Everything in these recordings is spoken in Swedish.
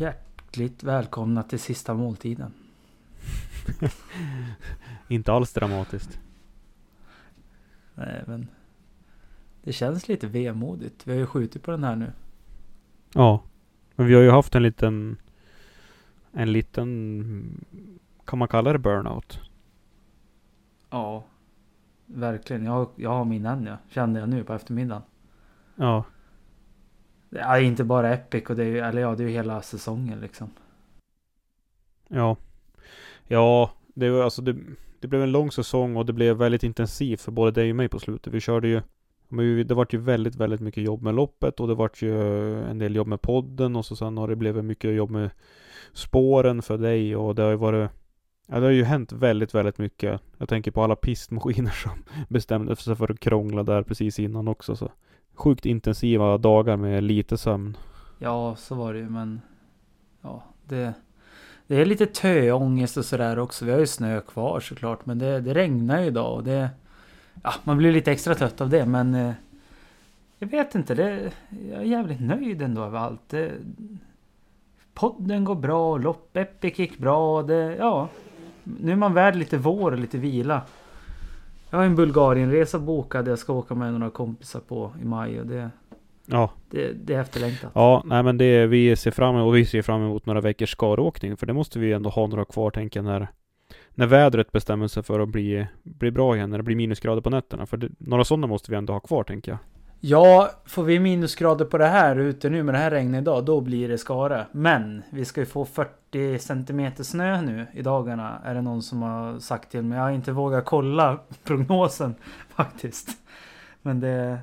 Hjärtligt välkomna till sista måltiden. Inte alls dramatiskt. Nej, men det känns lite vemodigt. Vi har ju skjutit på den här nu. Ja. Men vi har ju haft en liten... En liten... Kan man kalla det burnout? Ja, verkligen. Jag, jag har min än ja. Kände jag nu på eftermiddagen. Ja. Det är inte bara Epic och det är ju, eller ja, det är ju hela säsongen liksom. Ja. Ja, det var alltså det, det blev en lång säsong och det blev väldigt intensivt för både dig och mig på slutet. Vi körde ju men det vart ju väldigt, väldigt mycket jobb med loppet och det vart ju en del jobb med podden och så sen har det blivit mycket jobb med spåren för dig och det har ju varit Ja det har ju hänt väldigt, väldigt mycket. Jag tänker på alla pistmaskiner som bestämde sig för att krångla där precis innan också så. Sjukt intensiva dagar med lite sömn. Ja, så var det ju men... Ja, det... Det är lite töångest och sådär också. Vi har ju snö kvar såklart men det, det regnar ju idag och det... Ja, man blir lite extra trött av det men... eh, Jag vet inte, det... Jag är jävligt nöjd ändå över allt. Det, podden går bra, lopp Epic gick bra. Det, ja, nu är man värd lite vår och lite vila. Jag har en Bulgarienresa bokad jag ska åka med några kompisar på i maj och det, Ja, det, det är efterlängtat. ja, nej men det vi ser fram emot och vi ser fram emot några veckors skaråkning för det måste vi ändå ha några kvar tänker jag när när vädret bestämmer sig för att bli, bli bra igen, när det blir minusgrader på nätterna. För det, några sådana måste vi ändå ha kvar tänker jag. Ja, får vi minusgrader på det här ute nu med det här regnet idag, då blir det skara. Men vi ska ju få 40 centimeter snö nu i dagarna, är det någon som har sagt till mig. Jag har inte vågat kolla prognosen faktiskt. Men det...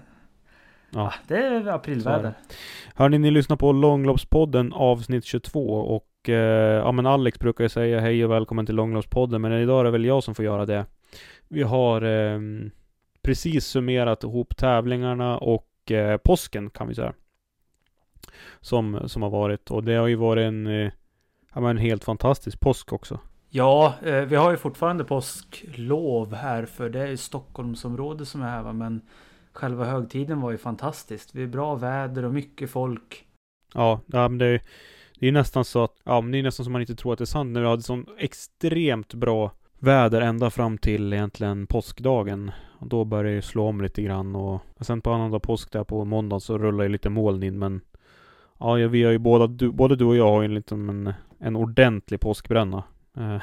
Ja. Det är aprilväder. Hörni, ni lyssnar på Långloppspodden avsnitt 22 och eh, ja men Alex brukar ju säga hej och välkommen till Långloppspodden men idag är det väl jag som får göra det. Vi har eh, precis summerat ihop tävlingarna och eh, påsken kan vi säga. Som, som har varit och det har ju varit en, eh, en helt fantastisk påsk också. Ja, eh, vi har ju fortfarande påsklov här för det är ju Stockholmsområdet som är här va. Men själva högtiden var ju fantastiskt. Det är bra väder och mycket folk. Ja, ja men det, är- det är nästan så att, ja men det är nästan som man inte tror att det är sant när vi hade sån extremt bra väder ända fram till egentligen påskdagen. Och då började det ju slå om lite grann och, och sen på annandag påsk där på måndag så rullar ju lite moln in men Ja, vi har ju båda, du, både du och jag har ju en liten, en, en ordentlig påskbränna. Eh,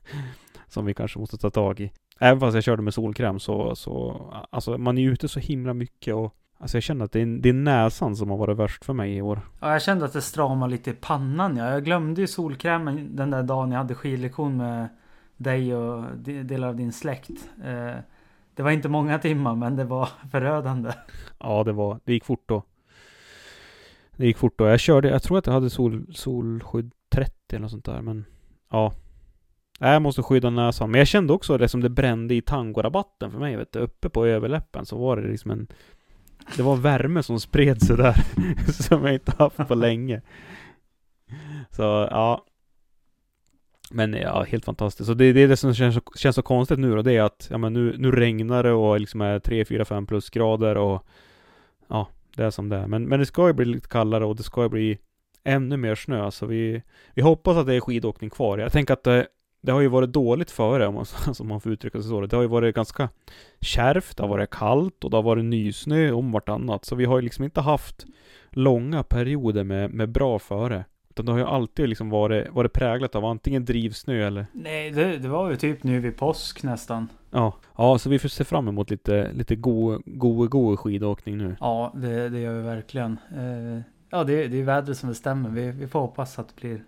som vi kanske måste ta tag i. Även fast jag körde med solkräm så, så, alltså man är ju ute så himla mycket och Alltså jag känner att det är, det är näsan som har varit värst för mig i år. Ja, jag kände att det stramade lite i pannan. Ja. Jag glömde ju solkrämen den där dagen jag hade skidlektion med dig och delar av din släkt. Eh, det var inte många timmar men det var förödande. Ja, det var, det gick fort då. Det gick fort då. Jag körde, jag tror att jag hade sol, solskydd 30 eller något sånt där, men ja. Jag måste skydda näsan. Men jag kände också det som det brände i tangorabatten för mig, vet du. Uppe på överläppen så var det liksom en Det var värme som spred sig där, som jag inte haft på länge. Så, ja. Men ja, helt fantastiskt. Och det, det är det som känns så, känns så konstigt nu då, det är att, ja men nu, nu regnar det och liksom är 3, 4, 5 plusgrader och ja, det är som det är. Men, men det ska ju bli lite kallare och det ska ju bli ännu mer snö, så vi, vi hoppas att det är skidåkning kvar. Jag tänker att det, det har ju varit dåligt före, om man, man får uttrycka sig så. Det har ju varit ganska kärvt, det har varit kallt och det har varit nysnö om vartannat. Så vi har ju liksom inte haft långa perioder med, med bra före. Utan det har ju alltid liksom varit, varit präglat av antingen drivsnö eller... Nej, det, det var ju typ nu vid påsk nästan. Ja, ja så vi får se fram emot lite, lite god, god, god skidåkning nu. Ja, det, det gör vi verkligen. Eh, ja, det, det är vädret som bestämmer. Vi, vi får hoppas att det blir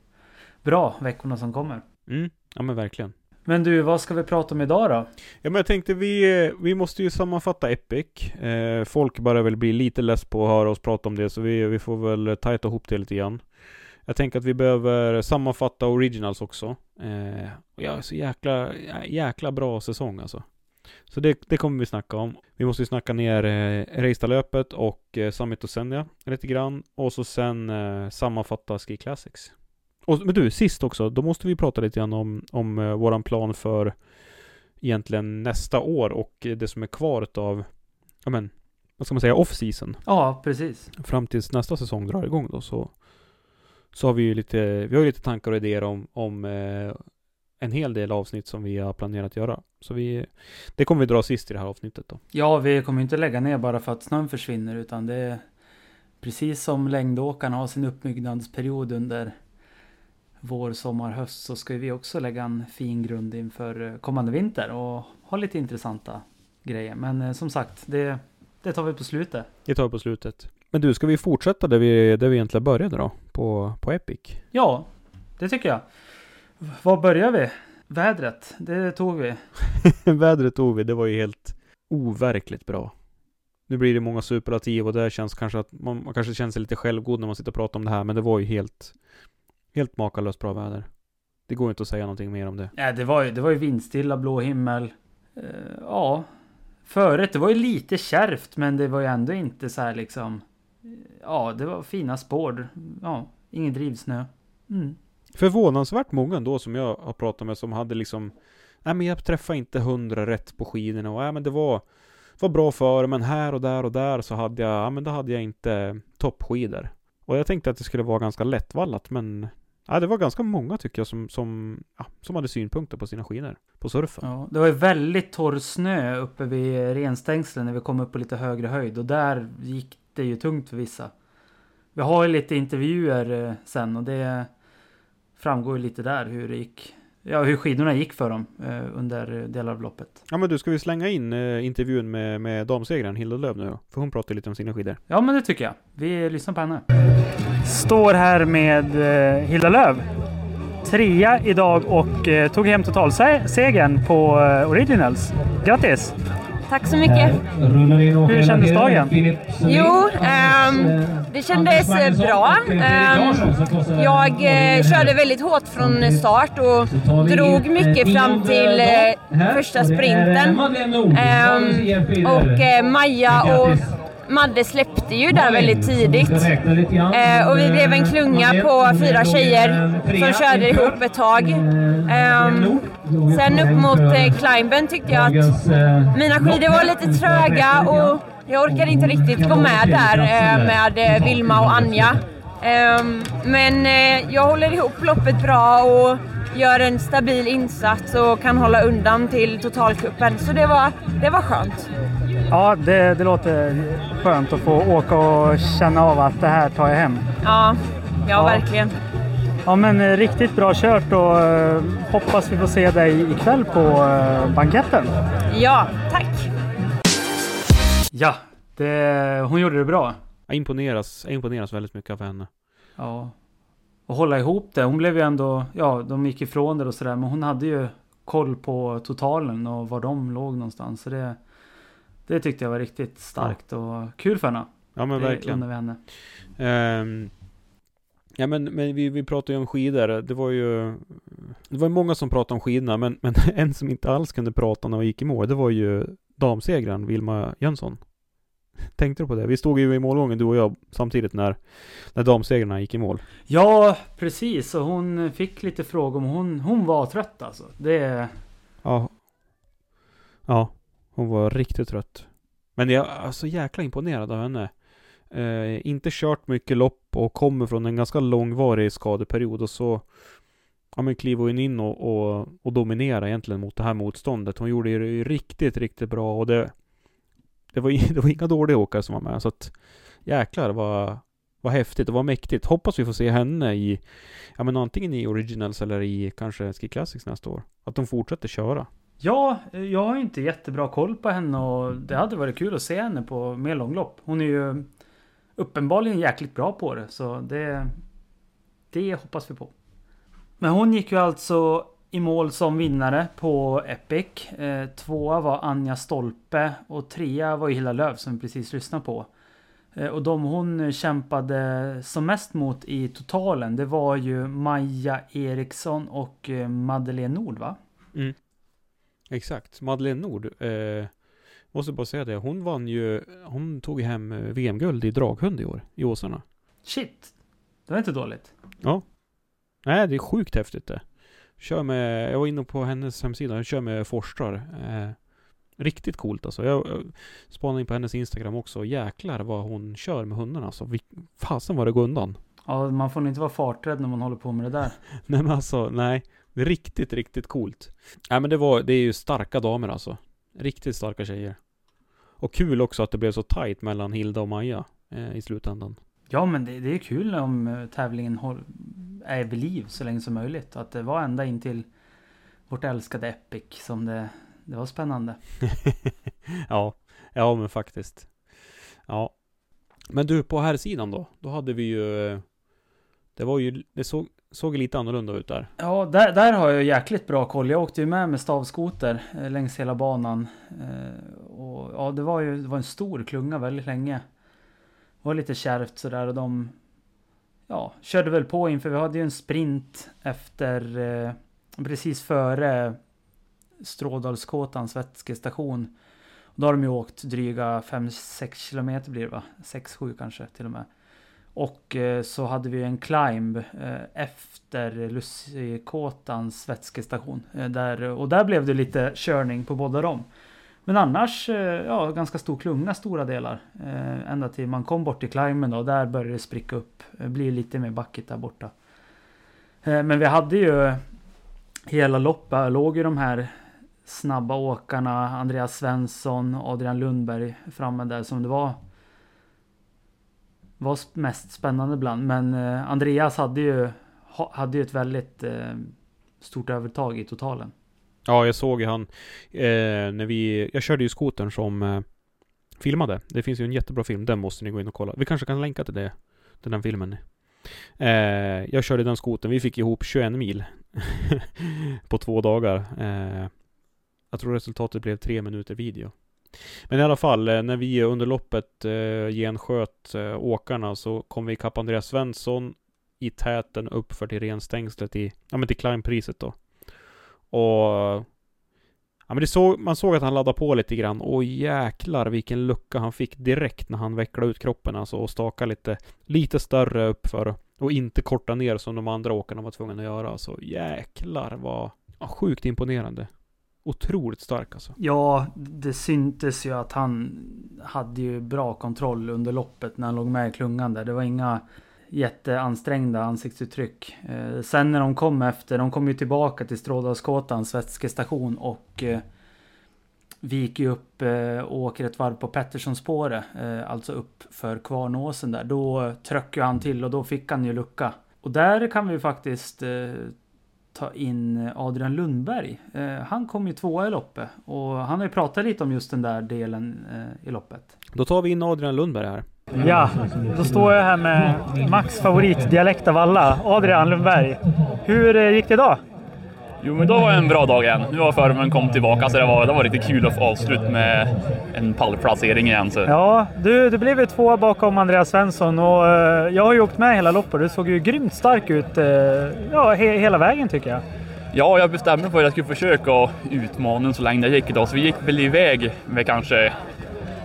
bra veckorna som kommer. Mm, ja men verkligen. Men du, vad ska vi prata om idag då? Ja men jag tänkte vi, vi måste ju sammanfatta Epic. Eh, folk börjar väl bli lite less på att höra oss prata om det så vi, vi får väl tajta ihop det lite grann. Jag tänker att vi behöver sammanfatta originals också. Eh, ja, så jäkla, jäkla bra säsong alltså. Så det, det kommer vi snacka om. Vi måste ju snacka ner eh, Reistad-löpet och eh, Summit och Senja lite grann. Och så sen eh, sammanfatta Ski Classics. Och, men du, sist också, då måste vi prata lite grann om, om eh, våran plan för egentligen nästa år och det som är kvar av, ja men, vad ska man säga, off-season. Ja, precis. Fram tills nästa säsong drar igång då så, så har vi ju lite, vi har lite tankar och idéer om, om eh, en hel del avsnitt som vi har planerat göra. Så vi, det kommer vi dra sist i det här avsnittet då. Ja, vi kommer inte lägga ner bara för att snön försvinner utan det är precis som längdåkarna har sin uppbyggnadsperiod under vår, sommar, höst så ska vi också lägga en fin grund inför eh, kommande vinter och ha lite intressanta grejer. Men eh, som sagt, det, det tar vi på slutet. Det tar vi på slutet. Men du, ska vi fortsätta där vi, där vi egentligen började då? På, på Epic? Ja, det tycker jag. Var börjar vi? Vädret, det tog vi. Vädret tog vi, det var ju helt overkligt bra. Nu blir det många superlativ och det känns kanske att man, man kanske känner sig lite självgod när man sitter och pratar om det här, men det var ju helt, helt makalöst bra väder. Det går inte att säga någonting mer om det. Nej, det var ju, det var ju vindstilla, blå himmel. Uh, ja, förut, det var ju lite kärvt, men det var ju ändå inte så här liksom. Ja, det var fina spår. Ja, ingen drivsnö. Mm förvånansvärt många ändå som jag har pratat med som hade liksom Nej men jag träffade inte hundra rätt på skidorna och nej men det var var bra för men här och där och där så hade jag, ja men då hade jag inte toppskidor. Och jag tänkte att det skulle vara ganska lättvallat men Ja, det var ganska många tycker jag som, som, ja, som hade synpunkter på sina skidor. På surfen. Ja, det var ju väldigt torr snö uppe vid renstängslen när vi kom upp på lite högre höjd. Och där gick det ju tungt för vissa. Vi har ju lite intervjuer eh, sen och det framgår ju lite där hur det gick. Ja, hur skidorna gick för dem eh, under delar av loppet. Ja men du, ska vi slänga in eh, intervjun med, med damsegraren Hilda Löv nu? För hon pratar lite om sina skidor. Ja men det tycker jag. Vi lyssnar på henne. Står här med Hilda Löv. Trea idag och tog hem totalsegern på Originals. Grattis! Tack så mycket. Hur kändes dagen? Jo, um, det kändes eh, bra. Um, jag uh, körde väldigt hårt från start och drog mycket fram till uh, första sprinten. Um, och uh, Maja och Madde släppte ju där väldigt tidigt. Eh, och vi blev en klunga på fyra tjejer som körde ihop ett tag. Eh, sen upp mot eh, climben tyckte jag att mina skidor var lite tröga och jag orkade inte riktigt gå med där eh, med eh, Vilma och Anja. Ehm, men eh, jag håller ihop loppet bra och gör en stabil insats och kan hålla undan till totalkuppen. Så det var, det var skönt. Ja, det, det låter skönt att få åka och känna av att det här tar jag hem. Ja, ja, ja. verkligen. Ja, men eh, riktigt bra kört och uh, hoppas vi får se dig ikväll på uh, banketten. Ja, tack. Ja, det, hon gjorde det bra. Jag imponeras, jag imponeras väldigt mycket av henne. Ja. Och hålla ihop det. Hon blev ju ändå, ja, de gick ifrån det och sådär, men hon hade ju koll på totalen och var de låg någonstans. Så det, det tyckte jag var riktigt starkt och kul för henne. Ja men det verkligen. vi henne. Um, ja men, men vi, vi pratade ju om skidor. Det var ju Det var många som pratade om skidorna men, men en som inte alls kunde prata när hon gick i mål det var ju damsegraren Vilma Jönsson. Tänkte du på det? Vi stod ju i målgången du och jag samtidigt när, när damsegrarna gick i mål. Ja, precis. Och hon fick lite frågor om hon, hon var trött alltså. Det... Ja. Ja, hon var riktigt trött. Men jag är så jäkla imponerad av henne. Eh, inte kört mycket lopp och kommer från en ganska långvarig skadeperiod och så Ja men kliver hon in och, och, och dominerar egentligen mot det här motståndet. Hon gjorde det riktigt, riktigt bra och det det var, det var inga dåliga åkare som var med så att Jäklar vad Vad häftigt och vad mäktigt. Hoppas vi får se henne i Ja men antingen i Originals eller i kanske Ski Classics nästa år. Att de fortsätter köra. Ja, eh, jag har inte jättebra koll på henne och det hade varit kul att se henne på mer långlopp. Hon är ju uppenbarligen jäkligt bra på det så det Det hoppas vi på. Men hon gick ju alltså i mål som vinnare på Epic. Eh, tvåa var Anja Stolpe och trea var Hilla Löv som vi precis lyssnade på. Eh, och de hon kämpade som mest mot i totalen det var ju Maja Eriksson och eh, Madeleine Nord va? Mm. Exakt. Madeleine Nord. Eh, måste bara säga det. Hon vann ju. Hon tog hem VM-guld i draghund i år. I Åsarna. Shit! Det var inte dåligt. Ja. Nej, det är sjukt häftigt det. Kör med, jag var inne på hennes hemsida, jag kör med Forstrar. Eh, riktigt coolt alltså. Jag, jag spanade in på hennes Instagram också. Jäklar vad hon kör med hundarna alltså. fasen vad det går undan. Ja, man får inte vara farträdd när man håller på med det där. nej men alltså, nej. Riktigt, riktigt coolt. Nej men det var, det är ju starka damer alltså. Riktigt starka tjejer. Och kul också att det blev så tight mellan Hilda och Maja eh, i slutändan. Ja men det, det är kul om eh, tävlingen är vid liv så länge som möjligt. Att det var ända in till vårt älskade Epic som det, det var spännande. ja, ja men faktiskt. Ja. Men du, på här sidan då? Då hade vi ju... Det var ju, det såg, såg lite annorlunda ut där. Ja, där, där har jag jäkligt bra koll. Jag åkte ju med med stavskoter eh, längs hela banan. Eh, och ja, det var ju det var en stor klunga väldigt länge. Det var lite kärvt sådär och de ja, körde väl på inför, vi hade ju en sprint efter eh, precis före Strådalskåtans vätskestation. Då har de ju åkt dryga 5-6 kilometer blir det va? 6-7 kanske till och med. Och eh, så hade vi en climb eh, efter Lussikåtans vätskestation. Eh, där, och där blev det lite körning på båda dem. Men annars, eh, ja, ganska stor klunga stora delar. Eh, ända till man kom bort till climben då, där började det spricka upp. Eh, det blir lite mer backigt där borta. Men vi hade ju hela loppet, låg ju de här snabba åkarna, Andreas Svensson, Adrian Lundberg framme där som det var var mest spännande ibland. Men Andreas hade ju, hade ju ett väldigt stort övertag i totalen. Ja, jag såg ju han eh, när vi... Jag körde ju skotern som eh, filmade. Det finns ju en jättebra film. Den måste ni gå in och kolla. Vi kanske kan länka till det. Till den filmen. Eh, jag körde den skotern. Vi fick ihop 21 mil. på två dagar. Eh, jag tror resultatet blev tre minuter video. Men i alla fall, eh, när vi under loppet eh, gensköt eh, åkarna så kom vi ikapp Andreas Svensson i täten uppför till renstängslet i, ja men till Kleinpriset då. Och... Ja men det såg, man såg att han laddade på lite grann och jäklar vilken lucka han fick direkt när han vecklade ut kroppen alltså och stakade lite, lite större uppför och inte korta ner som de andra åkarna var tvungna att göra. Så jäklar vad ja, sjukt imponerande. Otroligt stark alltså. Ja, det syntes ju att han hade ju bra kontroll under loppet när han låg med i klungan där. Det var inga jätteansträngda ansiktsuttryck. Eh, sen när de kom efter, de kom ju tillbaka till Strådalskåtans vätskestation och eh, vi gick ju upp eh, och åker ett varv på Petterssonspåret, eh, alltså upp för Kvarnåsen där. Då tryckte han till och då fick han ju lucka. Och där kan vi faktiskt eh, ta in Adrian Lundberg. Eh, han kom ju tvåa i loppet och han har ju pratat lite om just den där delen eh, i loppet. Då tar vi in Adrian Lundberg här. Ja, då står jag här med Max favoritdialekt av alla, Adrian Lundberg. Hur eh, gick det idag? Jo, men då var en bra dag igen. Nu har förmen kom tillbaka så det var, det var riktigt kul att få avslut med en pallplacering igen. Så. Ja, du, du blev ju två bakom Andreas Svensson och uh, jag har ju åkt med hela loppet. Du såg ju grymt stark ut uh, ja, he hela vägen tycker jag. Ja, jag bestämde mig för att jag skulle försöka utmana så länge det gick idag, så vi gick väl iväg med kanske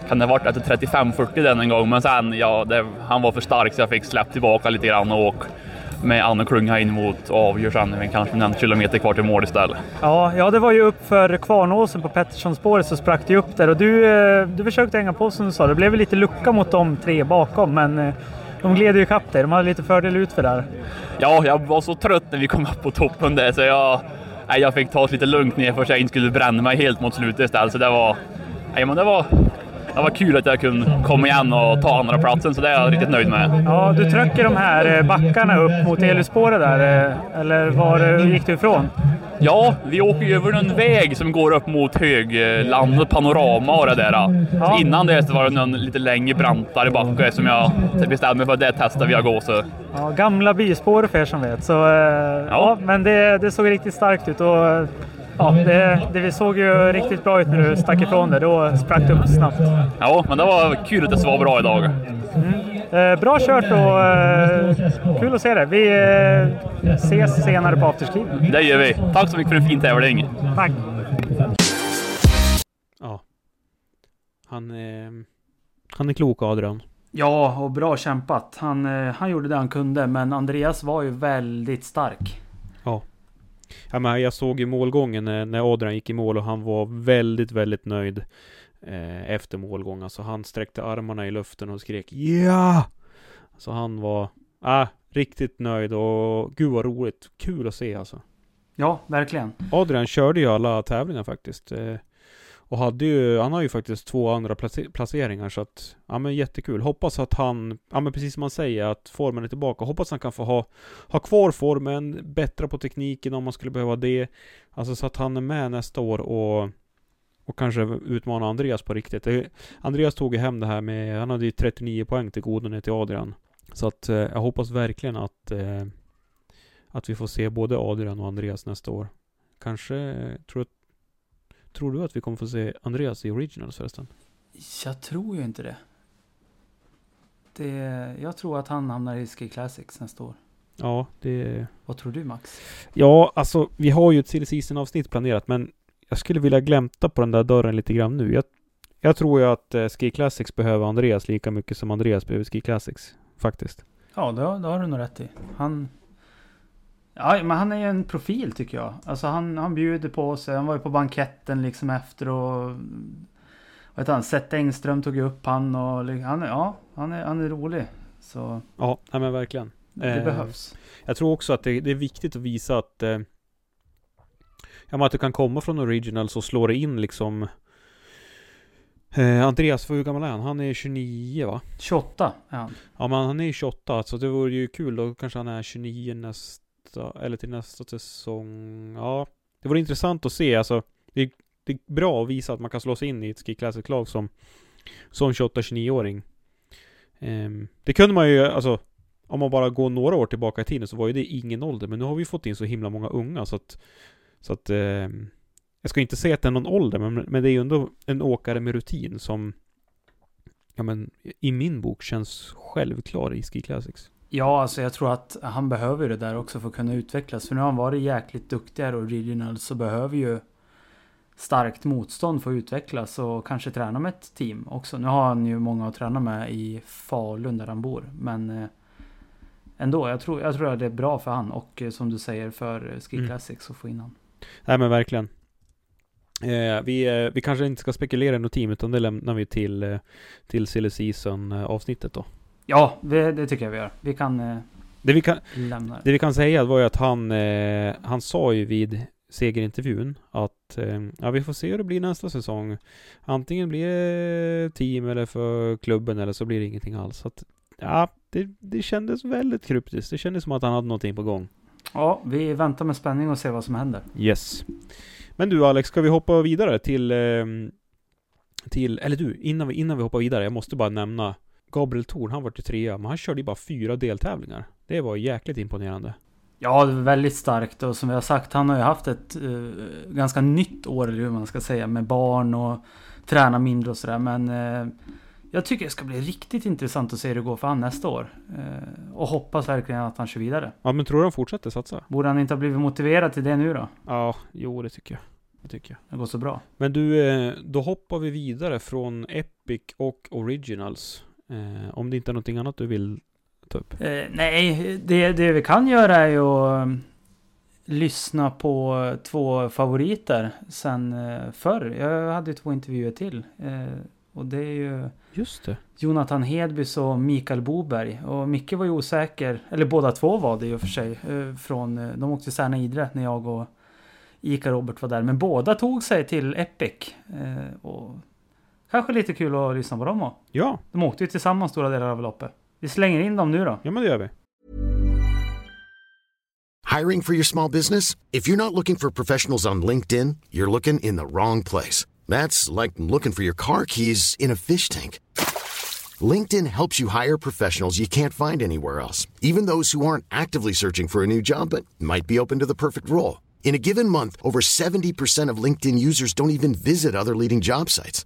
kan det ha varit efter 35-40 den en gång, men sen ja, det, han var för stark så jag fick släppa tillbaka lite grann och åka med Anne Klunga in mot och avgör sen med kanske en kilometer kvar till mål istället. Ja, ja, det var ju upp för Kvarnåsen på Petterssonspåret så sprack det upp där och du, eh, du försökte hänga på som du sa. Det blev lite lucka mot de tre bakom, men eh, de gled ju ikapp dig. De hade lite fördel ut för där. Ja, jag var så trött när vi kom upp på toppen där så jag, jag fick ta det lite lugnt ner för att jag inte skulle bränna mig helt mot slutet istället. Så det var, nej, men det var det var kul att jag kunde komma igen och ta andra platsen så det är jag riktigt nöjd med. Ja, du trycker de här eh, backarna upp mot Eluspåret där, eh, eller var gick du ifrån? Ja, vi åker ju över en väg som går upp mot höglandet, panorama och det där. Ja. Innan det var det någon lite längre brantare backe som jag bestämde mig för att det testar vi att gå. Så. Ja, gamla byspår för er som vet. Så, eh, ja. ja. men det, det såg riktigt starkt ut. Och ja, det, det såg ju riktigt bra ut när du stack ifrån det. Då sprack du upp snabbt. Ja, men det var kul att det var bra idag. Mm. Eh, bra kört och eh, kul att se det. Vi eh, ses senare på afterski. Det gör vi. Tack så mycket för en fin tävling. Tack. Ja. Han, eh, han är klok Adrian. Ja, och bra kämpat. Han, eh, han gjorde det han kunde, men Andreas var ju väldigt stark. Ja. Men jag såg ju målgången när, när Adrian gick i mål och han var väldigt, väldigt nöjd eh, efter målgång. Alltså han sträckte armarna i luften och skrek ja! Så han var äh, riktigt nöjd och gud vad roligt. Kul att se alltså. Ja, verkligen. Adrian körde ju alla tävlingar faktiskt. Eh, och hade ju, han har ju faktiskt två andra placeringar så att, ja men jättekul. Hoppas att han, ja men precis som man säger, att formen är tillbaka. Hoppas han kan få ha, ha kvar formen, bättra på tekniken om man skulle behöva det. Alltså så att han är med nästa år och, och kanske utmana Andreas på riktigt. Andreas tog ju hem det här med, han hade ju 39 poäng till godo ner till Adrian. Så att eh, jag hoppas verkligen att, eh, att vi får se både Adrian och Andreas nästa år. Kanske, tror jag Tror du att vi kommer få se Andreas i Originals förresten? Jag tror ju inte det. det jag tror att han hamnar i Ski Classics nästa år. Ja, det... Vad tror du Max? Ja, alltså vi har ju ett silly season avsnitt planerat men jag skulle vilja glänta på den där dörren lite grann nu. Jag, jag tror ju att eh, Ski Classics behöver Andreas lika mycket som Andreas behöver Ski Classics. Faktiskt. Ja, det har, det har du nog rätt i. Han, Ja, men han är ju en profil tycker jag. Alltså han, han bjuder på sig. Han var ju på banketten liksom efter och... Vad heter han? Seth Engström tog ju upp han och... Han, ja, han är, han är rolig. Så... Ja, nej men verkligen. Det eh, behövs. Jag tror också att det, det är viktigt att visa att... Eh, ja, men att du kan komma från Originals och slå dig in liksom... Eh, Andreas, hur gammal är han? Han är 29 va? 28 är han. Ja men han är 28, så det vore ju kul då kanske han är 29 nästa nästa, eller till nästa säsong. Ja, det vore intressant att se. Alltså, det är, det är bra att visa att man kan slå sig in i ett Ski Classic-lag som, som 28-29-åring. Um, ehm, det kunde man ju, alltså, om man bara går några år tillbaka i tiden så var ju det ingen ålder. Men nu har vi fått in så himla många unga så att, så att um, jag ska inte säga att det är någon ålder, men, men det är ju ändå en åkare med rutin som Ja men i min bok känns självklar i Ski Classics. Ja, alltså jag tror att han behöver det där också för att kunna utvecklas. För nu har han varit jäkligt duktig och original så behöver ju starkt motstånd för att utvecklas och kanske träna med ett team också. Nu har han ju många att träna med i Falun där han bor. Men eh, ändå, jag tror, jag tror att det är bra för han och eh, som du säger för Ski mm. Classics att få in han. Nej men verkligen. Eh, vi, eh, vi kanske inte ska spekulera i något team utan det lämnar vi till, till silly season avsnittet då. Ja, det, det, tycker jag vi gör. Vi kan, eh, det vi kan lämna det. Det vi kan säga var ju att han, eh, han sa ju vid segerintervjun att eh, ja, vi får se hur det blir nästa säsong. Antingen blir det team eller för klubben eller så blir det ingenting alls. Så att, ja, det, det kändes väldigt kryptiskt. Det kändes som att han hade någonting på gång. Ja, vi väntar med spänning och ser vad som händer. Yes. Men du Alex, ska vi hoppa vidare till, till eller du, innan vi, innan vi hoppar vidare, jag måste bara nämna Gabriel Thorn, han var till trea, men han körde ju bara fyra deltävlingar. Det var jäkligt imponerande. Ja, det var väldigt starkt och som vi har sagt, han har ju haft ett uh, ganska nytt år, eller hur man ska säga, med barn och träna mindre och sådär. Men uh, jag tycker det ska bli riktigt intressant att se hur det går för han nästa år. Uh, och hoppas verkligen att han kör vidare. Ja, men tror du han fortsätter satsa? Borde han inte ha blivit motiverad till det nu då? Ja, jo det tycker jag. Det tycker jag. Det går så bra. Men du, eh, då hoppar vi vidare från Epic och Originals. Eh, om det inte är någonting annat du vill ta upp? Eh, nej, det, det vi kan göra är ju att lyssna på två favoriter sen uh, förr. Jag hade ju två intervjuer till. Uh, och det är ju Just det. Jonathan Hedbys och Mikael Boberg. Och Micke var ju osäker, eller båda två var det i och för sig. Uh, från, de åkte Särna Idre när jag och Ica Robert var där. Men båda tog sig till Epic. Och kanske lite kul att lyssna på dem också. Ja, De åkte ju tillsammans stora delar av loppet. Vi slänger in dem nu då. ja men det gör vi. Hiring for your small business? If you're not looking for professionals on LinkedIn, you're looking in the wrong place. That's like looking for your car keys in a fish tank. LinkedIn helps you hire professionals you can't find anywhere else, even those who aren't actively searching for a new job but might be open to the perfect role. In a given month, over 70% of LinkedIn users don't even visit other leading job sites.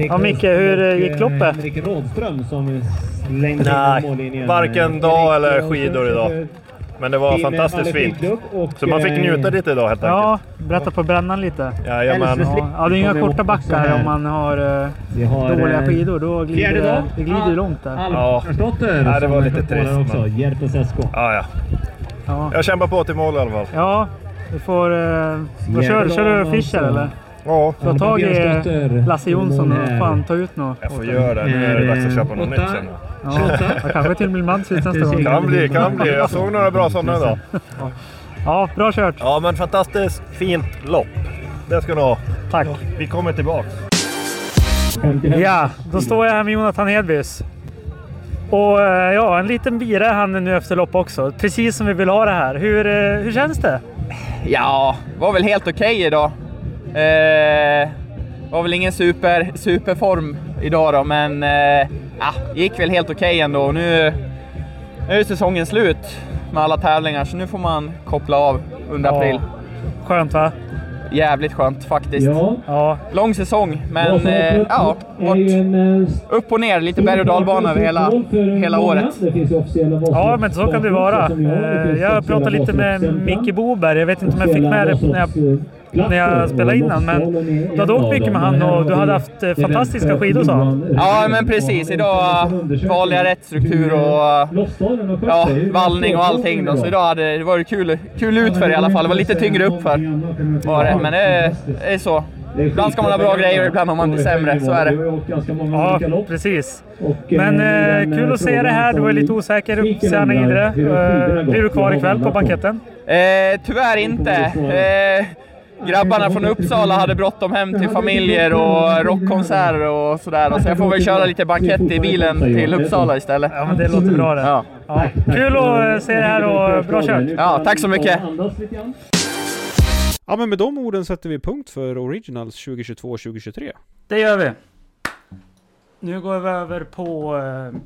Ja Micke, hur eh, gick loppet? Nej, varken dag eller skidor idag. Men det var fantastiskt fint. Så man fick njuta lite idag helt Ja, enkelt. berätta på brännan lite. Jajamän. Ja, ja, det är inga korta backar om man har, eh, dåliga skidor. Då glider det, glider ju långt där. Ja, Nej, det var lite trist. Men... Ja, ja. Ja, Jag kämpar på till mål i alla fall. ja vi får... Eh, vad kör, kör du Fischer eller? Ja, Få tag i Lasse Jonsson och fan ta ut något. jag får göra det. Nu är det dags att köpa något nytt sen. Ja, kanske till och med Madsvits nästa gång. Kan bli, kan bli. Jag såg några bra sådana idag. Ja, bra kört. Ja, men fantastiskt fint lopp. Det ska du ha. Tack. Vi kommer tillbaks. Ja, då står jag här med Jonathan Hedbys. Och eh, ja, en liten bira är han nu efter lopp också. Precis som vi vill ha det här. Hur, eh, hur känns det? Ja, var väl helt okej idag. Eh, var väl ingen super, superform idag då, men eh, gick väl helt okej ändå. Nu, nu är säsongen slut med alla tävlingar, så nu får man koppla av under Ja. april. Skönt va? Jävligt skönt faktiskt. Ja. Lång säsong, men eh, ja, varit upp och ner, lite berg och dalbana över hela, hela året. Ja, men så kan det vara. Eh, Jag pratade lite med Micke Boberg. Jag vet inte om jag fick med det när jag, när jag spelade innan, men du hade åkt mycket med han och du hade haft eh, fantastiska skidor sa han. Ja, men precis. Idag valde jag rätt struktur och ja, vallning och allting. Då. Så idag hade det varit kul, kul utför i alla fall. Det var lite tyngre uppför. Var det. Men det är, det så. Ibland ska man ha bra grejer och ibland har man sämre. Så är det. Ja, precis. Men eh, kul att se det här. Du var lite osäker upp Särna Idre. Eh, blir du kvar ikväll på banketten? Eh, tyvärr inte. Eh, grabbarna från Uppsala hade bråttom hem till familjer och rockkonserter och sådär. Så jag får väl köra lite bankett i bilen till Uppsala istället. Ja, men det låter bra det. Ja. Ja. Kul att eh, se det här och bra kört. Ja, tack så mycket. Ja men med de orden sätter vi punkt för Originals 2022-2023. Det gör vi. Nu går vi över på eh,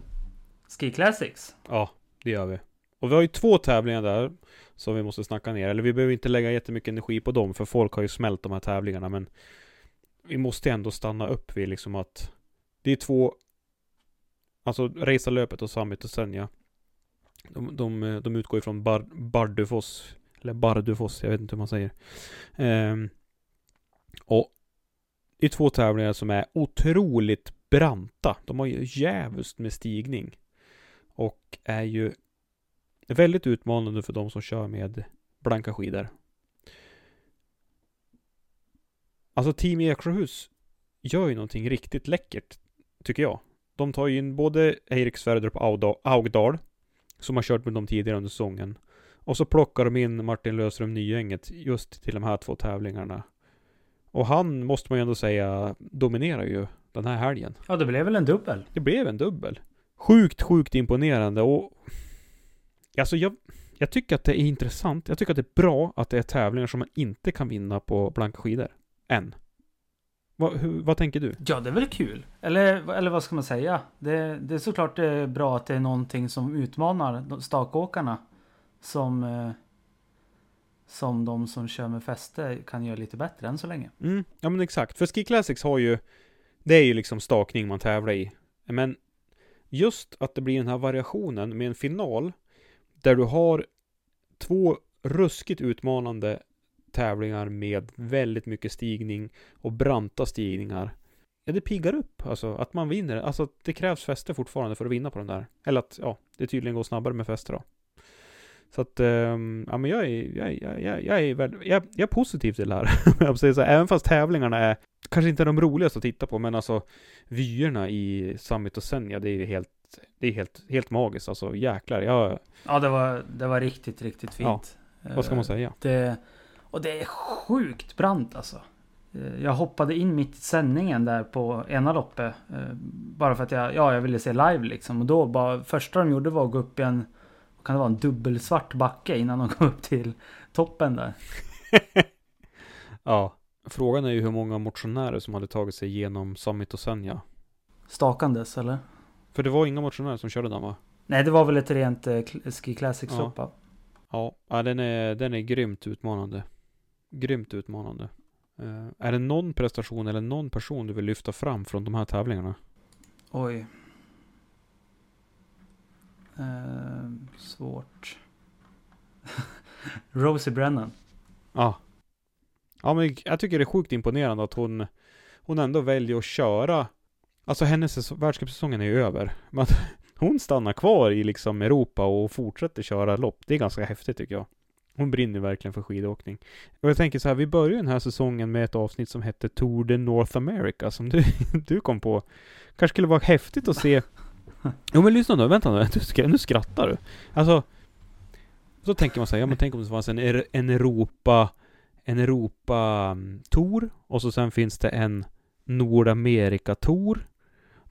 Ski Classics. Ja, det gör vi. Och vi har ju två tävlingar där som vi måste snacka ner. Eller vi behöver inte lägga jättemycket energi på dem för folk har ju smält de här tävlingarna men vi måste ändå stanna upp vid liksom att det är två Alltså Resarlöpet och Summit och Senja de, de, de utgår ifrån Bar, Bardufoss Eller Bardufoss, jag vet inte hur man säger Ehm, Och Det är två tävlingar som är otroligt branta De har ju jävligt med stigning Och är ju Väldigt utmanande för de som kör med blanka skidor Alltså Team Eksjöhus Gör ju någonting riktigt läckert Tycker jag De tar ju in både Eirik Sverdrup Augdal Som har kört med dem tidigare under säsongen Och så plockar de in Martin Löfström Nyänget just till de här två tävlingarna. Och han, måste man ju ändå säga, dominerar ju den här helgen. Ja, det blev väl en dubbel? Det blev en dubbel. Sjukt, sjukt imponerande och... Alltså jag, jag tycker att det är intressant. Jag tycker att det är bra att det är tävlingar som man inte kan vinna på blanka skidor. Än. Vad, hur, vad tänker du? Ja, det är väl kul. Eller, eller vad ska man säga? Det, det är såklart det är bra att det är någonting som utmanar stakåkarna. Som, eh, som de som kör med fäste kan göra lite bättre än så länge. Mm, ja men exakt. För Ski Classics har ju, det är ju liksom stakning man tävlar i. Men just att det blir den här variationen med en final där du har två ruskigt utmanande tävlingar med väldigt mycket stigning och branta stigningar. Ja, det piggar upp. Alltså att man vinner. Alltså det krävs fäste fortfarande för att vinna på den där. Eller att, ja, det tydligen går snabbare med fäste då. Så att, um, ja men jag är, jag, jag, jag, jag är väl, jag, jag är positiv till det här. jag säga så, här. även fast tävlingarna är kanske inte de roligaste att titta på, men alltså vyerna i Summit och Senja, det är ju helt, det är helt, helt magiskt. Alltså jäklar, jag, Ja, det var, det var riktigt, riktigt fint. Ja, vad ska man Eh, säga? Det, och det är sjukt brant alltså. Eh, Jag hoppade in mitt i sändningen där på ena loppet. eh, Bara för att jag, ja, jag ville se live liksom. Och då bara, första de gjorde var att gå upp i en, kan det vara, en dubbelsvart backe innan de kom upp till toppen där. ja. Frågan är ju hur många motionärer som hade tagit sig igenom Summit och Senja. Stakandes eller? För det var inga motionärer som körde den va? Nej, det var väl ett rent eh, Ski Classics-lopp Ja. Ja, ja den, är, den är grymt utmanande. Grymt utmanande. Eh, är det någon prestation eller någon person du vill lyfta fram från de här tävlingarna? Oj. Eh, svårt. Rosie Brennan. Ja. Ja men jag tycker det är sjukt imponerande att hon Hon ändå väljer att köra Alltså hennes världscupsäsongen är ju över. Men hon stannar kvar i liksom Europa och fortsätter köra lopp. Det är ganska häftigt tycker jag. Hon brinner verkligen för skidåkning. Och jag tänker så här, vi börjar den här säsongen med ett avsnitt som hette Tour de North America Som du, du kom på. Kanske skulle vara häftigt att se. Jo men lyssna nu, vänta nu, du nu skrattar du. Alltså Så tänker man säga, ja men tänk om det fanns en, en Europa en Europa-tour mm, och så sen finns det en Nordamerika-tour.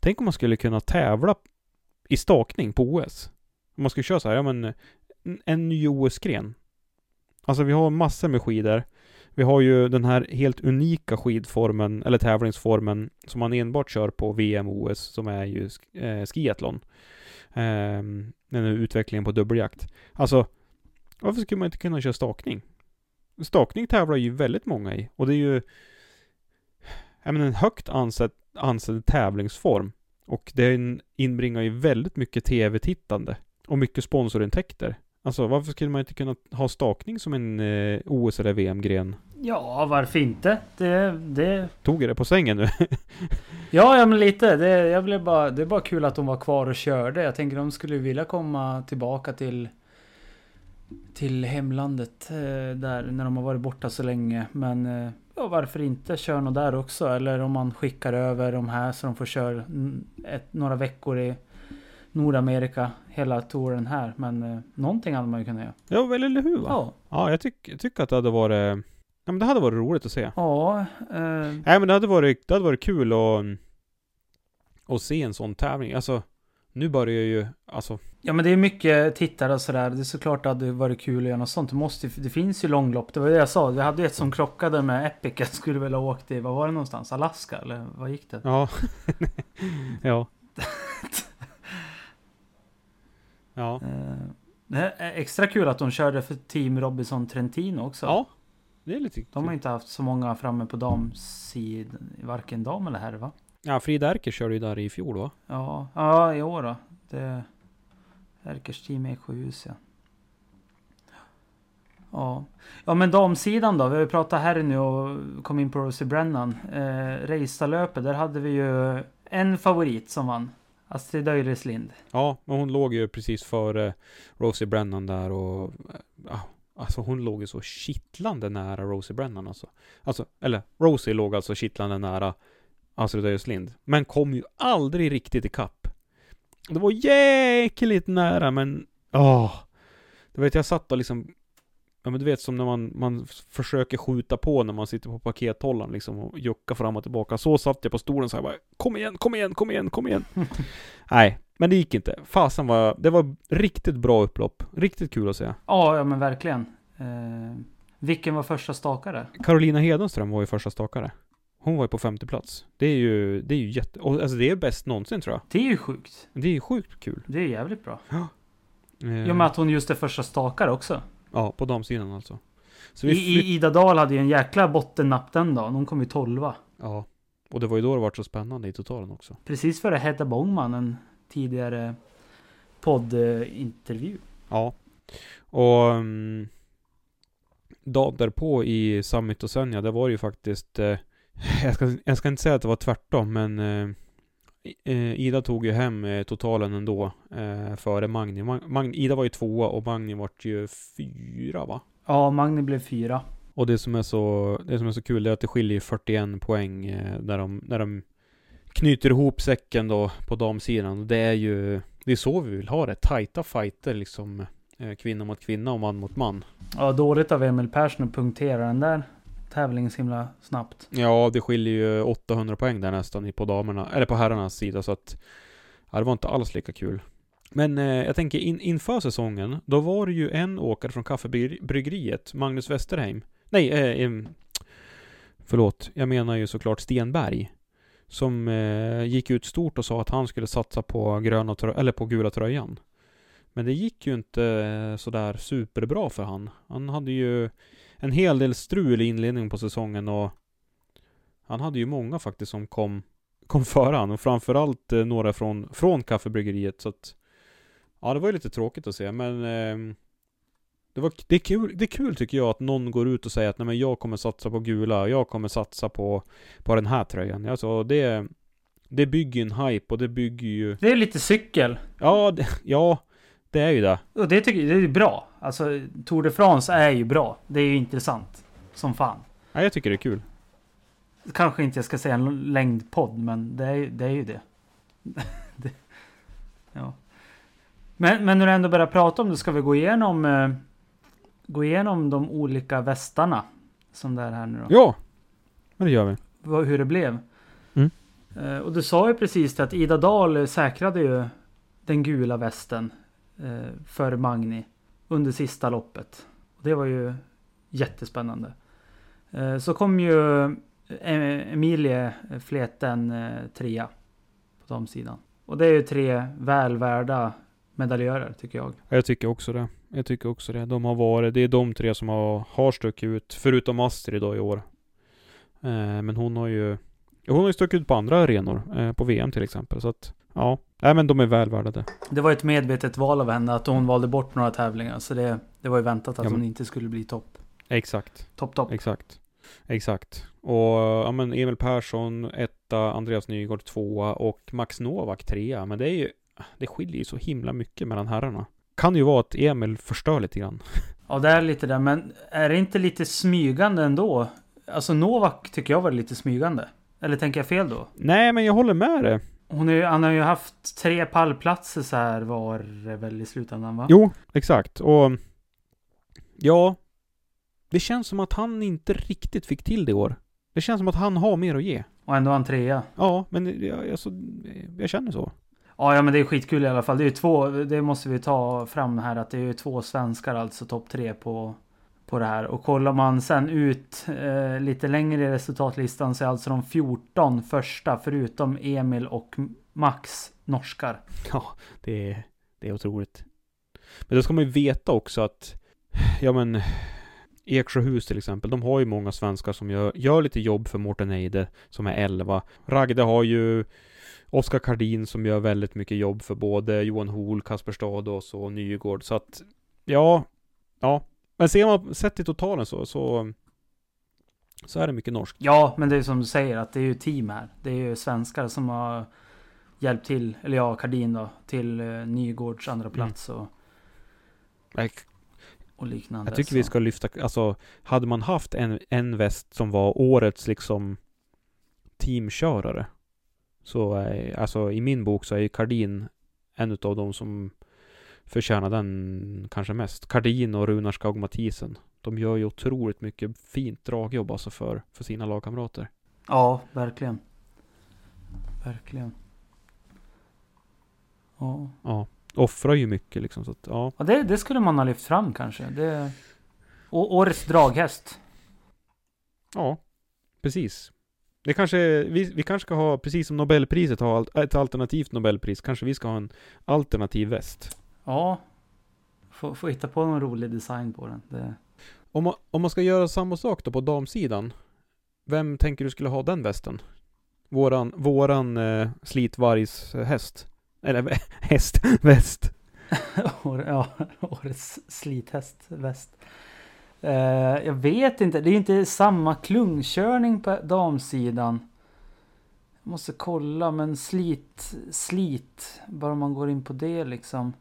Tänk om man skulle kunna tävla i stakning på OS. Om man skulle köra så här, ja men en- ny OS-gren. Alltså vi har massor med skidor. Vi har ju den här helt unika skidformen, eller tävlingsformen, som man enbart kör på VM och OS, som är ju sk- eh, skiathlon. Eh, den här utvecklingen på dubbeljakt. Alltså, varför skulle man inte kunna köra stakning? Stakning tävlar ju väldigt många i. Och det är ju jag menar, en högt ansedd, ansedd tävlingsform. Och det inbringar ju väldigt mycket tv-tittande. Och mycket sponsorintäkter. Alltså varför skulle man inte kunna ha stakning som en eh, OS eller VM-gren? Ja, varför inte? Det, det... Tog jag det på sängen nu? Ja, ja men lite. Det, jag blev bara, det är bara kul att de var kvar och körde. Jag tänker de skulle vilja komma tillbaka till till hemlandet eh, där när de har varit borta så länge. Men eh, ja, varför inte köra något där också? Eller om man skickar över de här så de får köra ett, några veckor i Nordamerika hela touren här. Men eh, någonting hade man ju kunnat göra. ja, väl eller hur va? Ja. Ja, jag tyck- tycker att det hade varit... Ja, men det hade varit roligt att se. Ja, eh, Nej, men det hade varit, det hade varit kul att... Att se en sån tävling. Alltså, nu börjar ju... Alltså, Ja men det är mycket tittare och sådär. Det är såklart att det hade varit kul att göra något sånt. Det, måste, det finns ju långlopp. Det var det jag sa. Vi hade ju ett som krockade med Epic. Jag skulle väl ha åkt i, vad var det någonstans? Alaska? Eller vad gick det? ja. ja. ja. Eh, Det är extra kul att de körde för Team Robinson Trentino också. Ja. Det är lite De har inte haft så många framme på damsidan. Varken dam eller herr va? Ja, Frida Erker körde ju där i fjol va? Ja, ja i år då. Det... Erkers team Eksjöhus ja. Ja. ja men damsidan då. Vi har ju pratat här nu och kom in på Rosie Brennan. Eh, Reistalöpet, där hade vi ju en favorit som vann. Astrid Öjreslind. Ja, men hon låg ju precis före Rosie Brennan där och... Ja, alltså hon låg ju så kittlande nära Rosie Brennan alltså. Alltså, eller Rosie låg alltså kittlande nära Astrid Öjslind. Men kom ju aldrig riktigt ikapp. Det var jäkligt nära men... Åh! Du vet, jag satt och liksom Ja men du vet som när man, man försöker skjuta på när man sitter på pakethållaren liksom och jucka fram och tillbaka. Så satt jag på stolen så här bara Kom igen, kom igen, kom igen, kom igen. Nej, men det gick inte. Fasen var, det var riktigt bra upplopp. Riktigt kul att se. Ja, ja men verkligen. Eh, vilken var första stakare? Carolina Hedenström var ju första stakare. Hon var ju på femte plats. Det är ju, det är ju jätte, och alltså det är bäst någonsin tror jag. Det är ju sjukt. Det är ju sjukt kul. Det är jävligt bra. Eh, Jo men att hon just är första stakare också. Ja, på damsidan alltså. Så vi I, Ida Dahl hade ju en jäkla bottennapp den dagen. Hon kom ju tolva. Ja. Och det var ju då det var så spännande i totalen också. Precis före Hedda Bångman, en tidigare poddintervju. Ja. Och um, dagen därpå i Summit och Senja, det var ju faktiskt eh, jag, ska, jag ska inte säga att det var tvärtom, men eh, eh, Ida tog ju hem eh, totalen ändå eh, före Magni. Mag, Magni. Ida var ju tvåa och Magni vart ju fyra va? Ja, Magni blev fyra. Och det som är så, det som är så kul är att det skiljer 41 poäng eh, när, de, när de knyter ihop säcken då på damsidan. Det är ju, det är så vi vill ha det. Tajta fighter liksom. Eh, kvinna mot kvinna och man mot man. Ja, dåligt av Emil Persson att punktera den där tävling så himla snabbt. Ja, det skiljer ju 800 poäng där nästan på damerna, eller på herrarnas sida så att ja, det var inte alls lika kul. Men eh, jag tänker in, inför säsongen, då var det ju en åkare från kaffebryggeriet, Magnus Westerheim. Nej, eh, eh, förlåt, jag menar ju såklart Stenberg. Som eh, gick ut stort och sa att han skulle satsa på gröna trö- eller på gula tröjan. Men det gick ju inte eh, sådär superbra för han. Han hade ju en hel del strul i inledningen på säsongen och han hade ju många faktiskt som kom, kom före han och framförallt eh, några från, från kaffebryggeriet så att Ja det var ju lite tråkigt att se men ehm, det, var, det, är kul, det är kul tycker jag att någon går ut och säger att nej men jag kommer satsa på gula, jag kommer satsa på, på den här tröjan. Alltså det, det bygger ju en hype och det bygger ju Det är lite cykel. Ja, det, ja det är ju det. Och det tycker jag det är bra. Alltså Tour de France är ju bra. Det är ju intressant. Som fan. Ja, jag tycker det är kul. Kanske inte jag ska säga en längd podd, men det är, det är ju det. det ja. Men, men när du ändå börjar prata om det, ska vi gå igenom, eh, gå igenom de olika västarna? Som det är här nu då. Ja! Men det gör vi. Vad- Hur det blev. Mm. Eh, och du sa ju precis det att Ida Dahl säkrade ju den gula västen eh, för Magni under sista loppet. Det var ju jättespännande. Eh, så kom ju eh, Emilie Fleten eh, trea på damsidan. Och det är ju tre väl värda medaljörer tycker jag. Jag tycker också det. Jag tycker också det. De har varit, det är de tre som har, har stuckit ut, förutom Astrid då i år. Men hon har ju, hon har ju stuckit ut på andra arenor, på VM till exempel. Så att, ja. Nej men de är väl värda det. Det var ett medvetet val av henne att hon valde bort några tävlingar. Så det, det var ju väntat att Ja, hon inte skulle bli topp. Exakt. Topp, topp. Exakt. Exakt. Och ja men Emil Persson etta, Andreas Nygård tvåa och Max Novak trea. Men det är ju, det skiljer ju så himla mycket mellan herrarna. Kan ju vara att Emil förstör lite grann. Ja, det är lite där. Men är det inte lite smygande ändå? Alltså Novak tycker jag var lite smygande. Eller tänker jag fel då? Nej men jag håller med dig. Hon är, han har ju haft tre pallplatser så här var det väl i slutändan va? Jo, exakt. Och ja, det känns som att han inte riktigt fick till det i år. Det känns som att han har mer att ge. Och ändå har han trea. Ja, men jag, alltså, jag känner så. Ja, ja men det är skitkul i alla fall. Det är ju två, det måste vi ta fram här att det är ju två svenskar alltså topp tre på, på det här. Och kollar man sen ut eh, lite längre i resultatlistan så är alltså de 14 första förutom Emil och Max norskar. Ja, det är, det är otroligt. Men då ska man ju veta också att, ja men, Eksjöhus till exempel, de har ju många svenskar som gör, gör lite jobb för Mårten Eide, som är 11. Ragde har ju Oskar Kardin som gör väldigt mycket jobb för både Johan Hol, Kasper Stados och Nygård. Så att, ja, ja. Men ser man, sett i totalen så, så, så är det mycket norskt. Ja, men det är som du säger att det är ju team här. Det är ju svenskar som har hjälpt till, eller ja, Kardin då, till eh, Nygårds andra plats och, Jag, och liknande. jag tycker så. vi ska lyfta, alltså, hade man haft en, en väst som var årets liksom teamkörare. Så är, alltså i min bok så är ju Kardin en av de som förtjänar den kanske mest. Cardin och Runar Skaug Mathisen. De gör ju otroligt mycket fint dragjobb alltså för, för sina lagkamrater. Ja, verkligen. Verkligen. Ja. Ja, offrar ju mycket liksom så att, ja. Ja, det, det skulle man ha lyft fram kanske. Det... Och årets draghäst. Ja, precis. Det kanske, vi, vi kanske ska ha, precis som Nobelpriset har ett alternativt Nobelpris, kanske vi ska ha en alternativ väst. Ja. Få, få hitta på någon rolig design på den. Det... Om man, om man ska göra samma sak då på damsidan, vem tänker du skulle ha den västen? Våran, våran eh, slitvargs eh, häst? Eller häst, väst. Ja, årets slithäst väst. Eh, jag vet inte, det är inte samma klungkörning på damsidan. Jag måste kolla, men slit, slit, bara man går in på det liksom.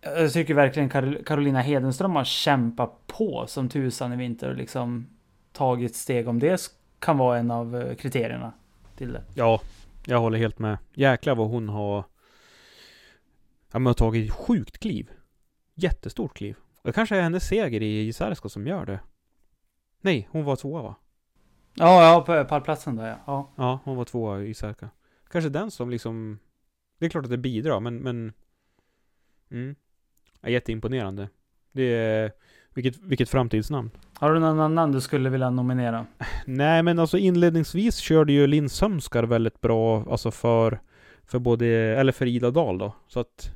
Jag tycker verkligen Karol- Carolina Hedenström har kämpat på som tusan i vinter och liksom tagit steg om det kan vara en av eh, kriterierna till det. Ja, jag håller helt med. Jäklar vad hon har... Ja men har tagit sjukt kliv. Jättestort kliv. Det kanske är hennes seger i Jizerska som gör det. Nej, hon var tvåa va? Ja, ja, på pallplatsen där ja. ja. Ja, hon var tvåa i Jizerska. Kanske den som liksom... Det är klart att det bidrar, men... men mm. Ja, jätteimponerande. Det är... Vilket, vilket framtidsnamn. Har du någon annan du skulle vilja nominera? Nej men alltså inledningsvis körde ju Linn Sömskar väldigt bra alltså för För både, eller för Ida Dahl då så att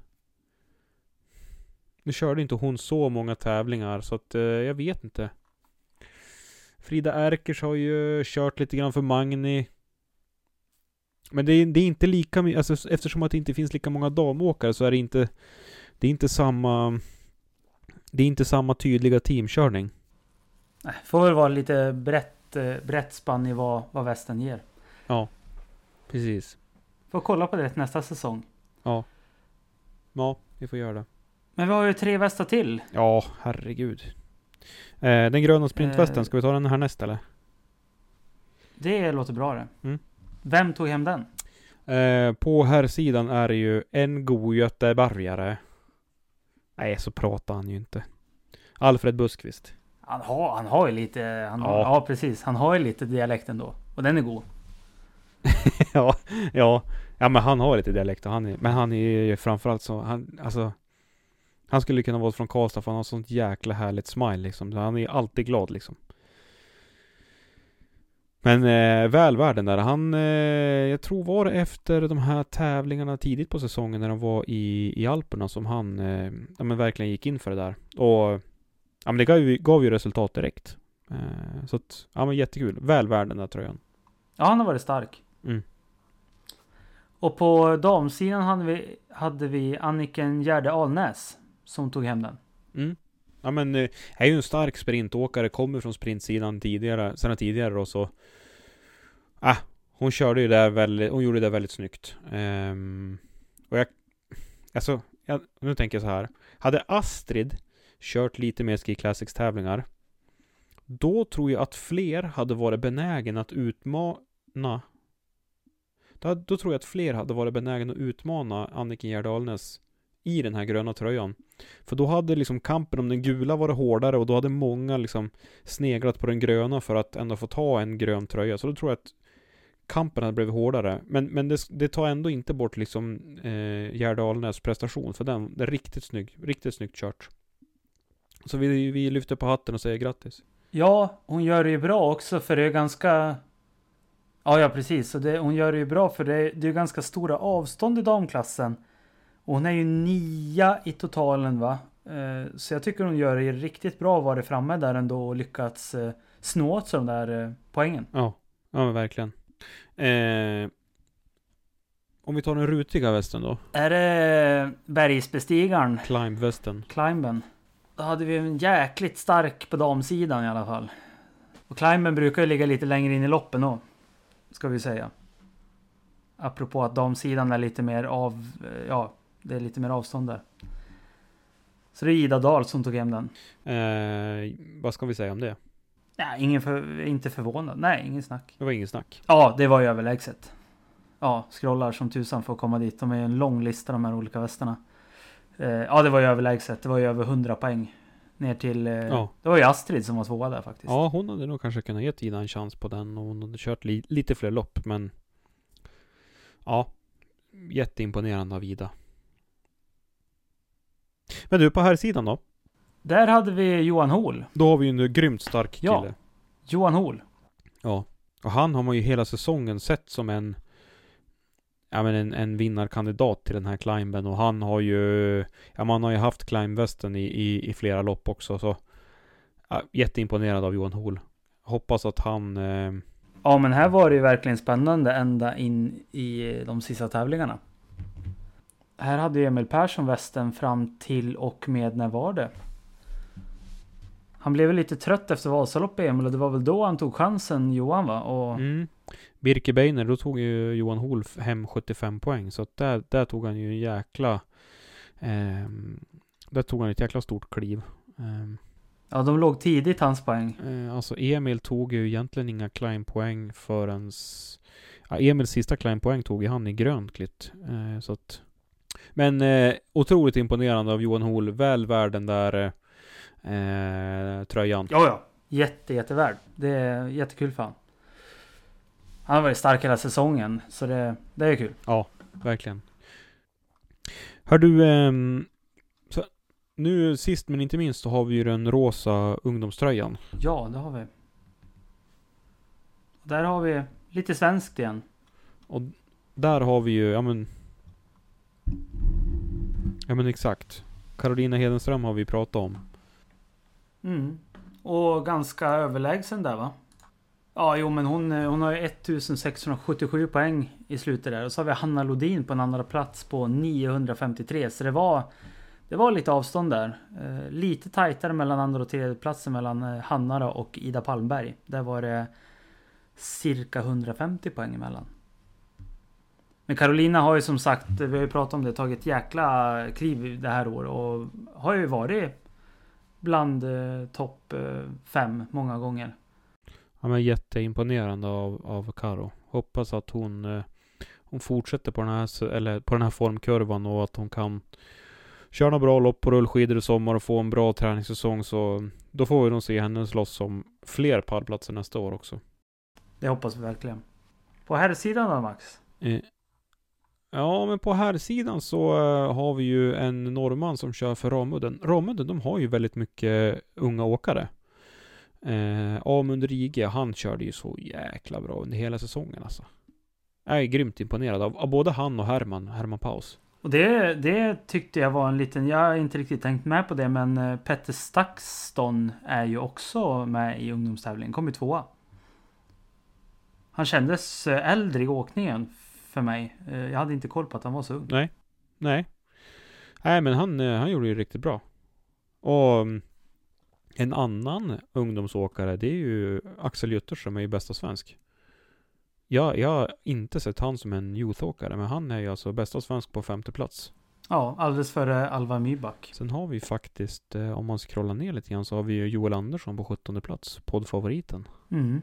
Nu körde inte hon så många tävlingar så att eh, jag vet inte Frida Erkers har ju kört lite grann för Magni Men det är, det är inte lika mycket, alltså eftersom att det inte finns lika många damåkare så är det inte Det är inte samma Det är inte samma tydliga teamkörning Nej, får väl vara lite brett, eh, brett spann i vad, vad västen ger. Ja Precis Får kolla på det nästa säsong. Ja. Ja, vi får göra det. Men vi har ju tre västar till. Ja, herregud. Eh, den gröna sprintvästen, Eh. ska vi ta den här näst eller? Det låter bra det. Mm. Vem tog hem den? Eh, på här sidan är det ju en god göteborgare. Nej, så pratar han ju inte. Alfred Buskvist. Han har, han har ju lite... Han Ja. ja. precis. Han har ju lite dialekt ändå. Och den är god. ja, ja. Ja men han har lite dialekt och han är, men han är ju framförallt så, han, alltså Han skulle kunna vara från Karlstad för han har sånt jäkla härligt smile liksom. Han är alltid glad liksom. Men eh, väl värd den där. Han, eh, jag tror var det efter de här tävlingarna tidigt på säsongen när de var i, i Alperna som han, eh, ja men verkligen gick in för det där. Och, ja men det gav ju, gav ju resultat direkt. Eh, så att, ja men jättekul. Väl värd den där tröjan. Ja, han har varit stark. Mm. Och på damsidan hade vi, hade vi Anniken Gärde Alnäs. Som tog hem den. Mm. Ja men eh, är ju en stark sprintåkare, kommer från sprintsidan tidigare, sedan tidigare då så Ah, hon körde ju där väldigt, hon gjorde det väldigt snyggt. Um, och jag, alltså, jag, nu tänker jag så här. Hade Astrid kört lite mer Ski Classics tävlingar då tror jag att fler hade varit benägen att utmana då, då tror jag att fler hade varit benägen att utmana Anniken Gerd i den här gröna tröjan. För då hade liksom kampen om den gula varit hårdare och då hade många liksom sneglat på den gröna för att ändå få ta en grön tröja. Så då tror jag att kampen hade blivit hårdare. Men, men det, det tar ändå inte bort liksom eh, Gerd Alnäs prestation. För den, är riktigt snygg, riktigt snyggt kört. Så vi, vi lyfter på hatten och säger grattis. Ja, hon gör det ju bra också för det är ganska... Ja, ja precis. Så det, hon gör det ju bra för det, det är ganska stora avstånd i damklassen. Och hon är ju nia i totalen va. Eh, så jag tycker hon gör det riktigt bra vara framme där ändå och lyckats eh, snå åt sig de där eh, poängen. Ja, ja men verkligen. Eh, om vi tar den rutiga västen då. Är det bergsbestigaren? Climb-västen. Climben. Då hade vi en jäkligt stark på damsidan i alla fall. Och Climben brukar ju ligga lite längre in i loppen då. Ska vi säga. Apropå att damsidan är lite mer av... Ja, det är lite mer avstånd där. Så det är Ida Dahl som tog hem den. Eh, vad ska vi säga om det? Ja, ingen för, inte förvånad. Nej, ingen snack. Det var ingen snack. Ja, det var ju överlägset. Ja, scrollar som tusan för att komma dit. De är en lång lista de här olika västarna. Eh, ja, det var ju överlägset. Det var ju över 100 poäng. Ner till... Eh, Ja. Det var ju Astrid som var tvåa där faktiskt. Ja, hon hade nog kanske kunnat ge Ida en chans på den och hon hade kört li lite fler lopp men Ja Jätteimponerande av Ida. Men du, på här sidan då? Där hade vi Johan Hol. Då har vi ju en grymt stark kille. Ja. Johan Hol. Ja. Och han har man ju hela säsongen sett som en Ja men en, en vinnarkandidat till den här climben och han har ju Ja man har ju haft climbvästen i, i, i flera lopp också så ja, Jätteimponerad av Johan Hol. Hoppas att han eh, Ja, men här var det ju verkligen spännande ända in i de sista tävlingarna. Här hade Emil Persson västen fram till och med, när var det? Han blev väl lite trött efter Vasaloppet Emil och det var väl då han tog chansen Johan va? Och Mm. Birke Beiner, då tog ju Johan Holf hem 75 poäng. Så att där, där tog han ju en jäkla... ehm, där tog han ett jäkla stort kliv. Ehm, ja, de låg tidigt hans poäng. eh, alltså Emil tog ju egentligen inga climbpoäng förrän... Ja, Emils sista climbpoäng tog ju han i Grönklitt. Eh, så att... Men eh, otroligt imponerande av Johan Hol. Väl värd den där eh, tröjan. Ja, ja. Jätte, jättevärd. Det är jättekul för han. Han har varit stark hela säsongen, så det, det är kul. Ja, verkligen. Hör du, ehm, så, nu sist men inte minst så har vi ju den rosa ungdomströjan. Ja, det har vi. Där har vi lite svenskt igen. Och där har vi ju, ja men... Ja men exakt. Carolina Hedenström har vi pratat om. Mm. Och ganska överlägsen där va? Ja, jo men hon, eh, hon har ju 1677 poäng i slutet där. Och så har vi Hanna Lodin på en andra plats på 953. Så det var, det var lite avstånd där. Eh, lite tajtare mellan andra och tredje platsen mellan eh, Hanna och Ida Palmberg. Där var det cirka 150 poäng emellan. Men Carolina har ju som sagt, vi har ju pratat om det, tagit ett jäkla kliv det här året och har ju varit bland eh, topp eh, fem många gånger. Ja men jätteimponerande av, av Karo. Hoppas att hon, eh, hon fortsätter på den, här, eller på den här formkurvan och att hon kan köra några bra lopp på rullskidor i sommar och få en bra träningssäsong så då får vi nog se henne slåss om fler pallplatser nästa år också. Det hoppas vi verkligen. På här sidan då Max? Eh, Ja, men på här sidan så eh, har vi ju en norrman som kör för Ramudden. Ramudden, de har ju väldigt mycket unga åkare. Eh, Amund Rige, han körde ju så jäkla bra under hela säsongen alltså. Jag är grymt imponerad av, av både han och Herman, Herman Paus. Och det, det tyckte jag var en liten, jag har inte riktigt tänkt med på det men eh, Petter Stakston är ju också med i ungdomstävlingen, kom ju tvåa. Han kändes eh, äldre i åkningen för mig. Eh, Jag hade inte koll på att han var så ung. Nej. Nej. Nej, men han, eh, han gjorde ju riktigt bra. Och mm, en annan ungdomsåkare, det är ju Axel Jutters som är ju bästa svensk. Jag, jag har inte sett han som en youthåkare, men han är ju alltså bästa svensk på femte plats. Ja, alldeles före Alva Myback. Sen har vi faktiskt, eh, om man scrollar ner lite grann, så har vi ju Joel Andersson på 17 plats, poddfavoriten. Mm.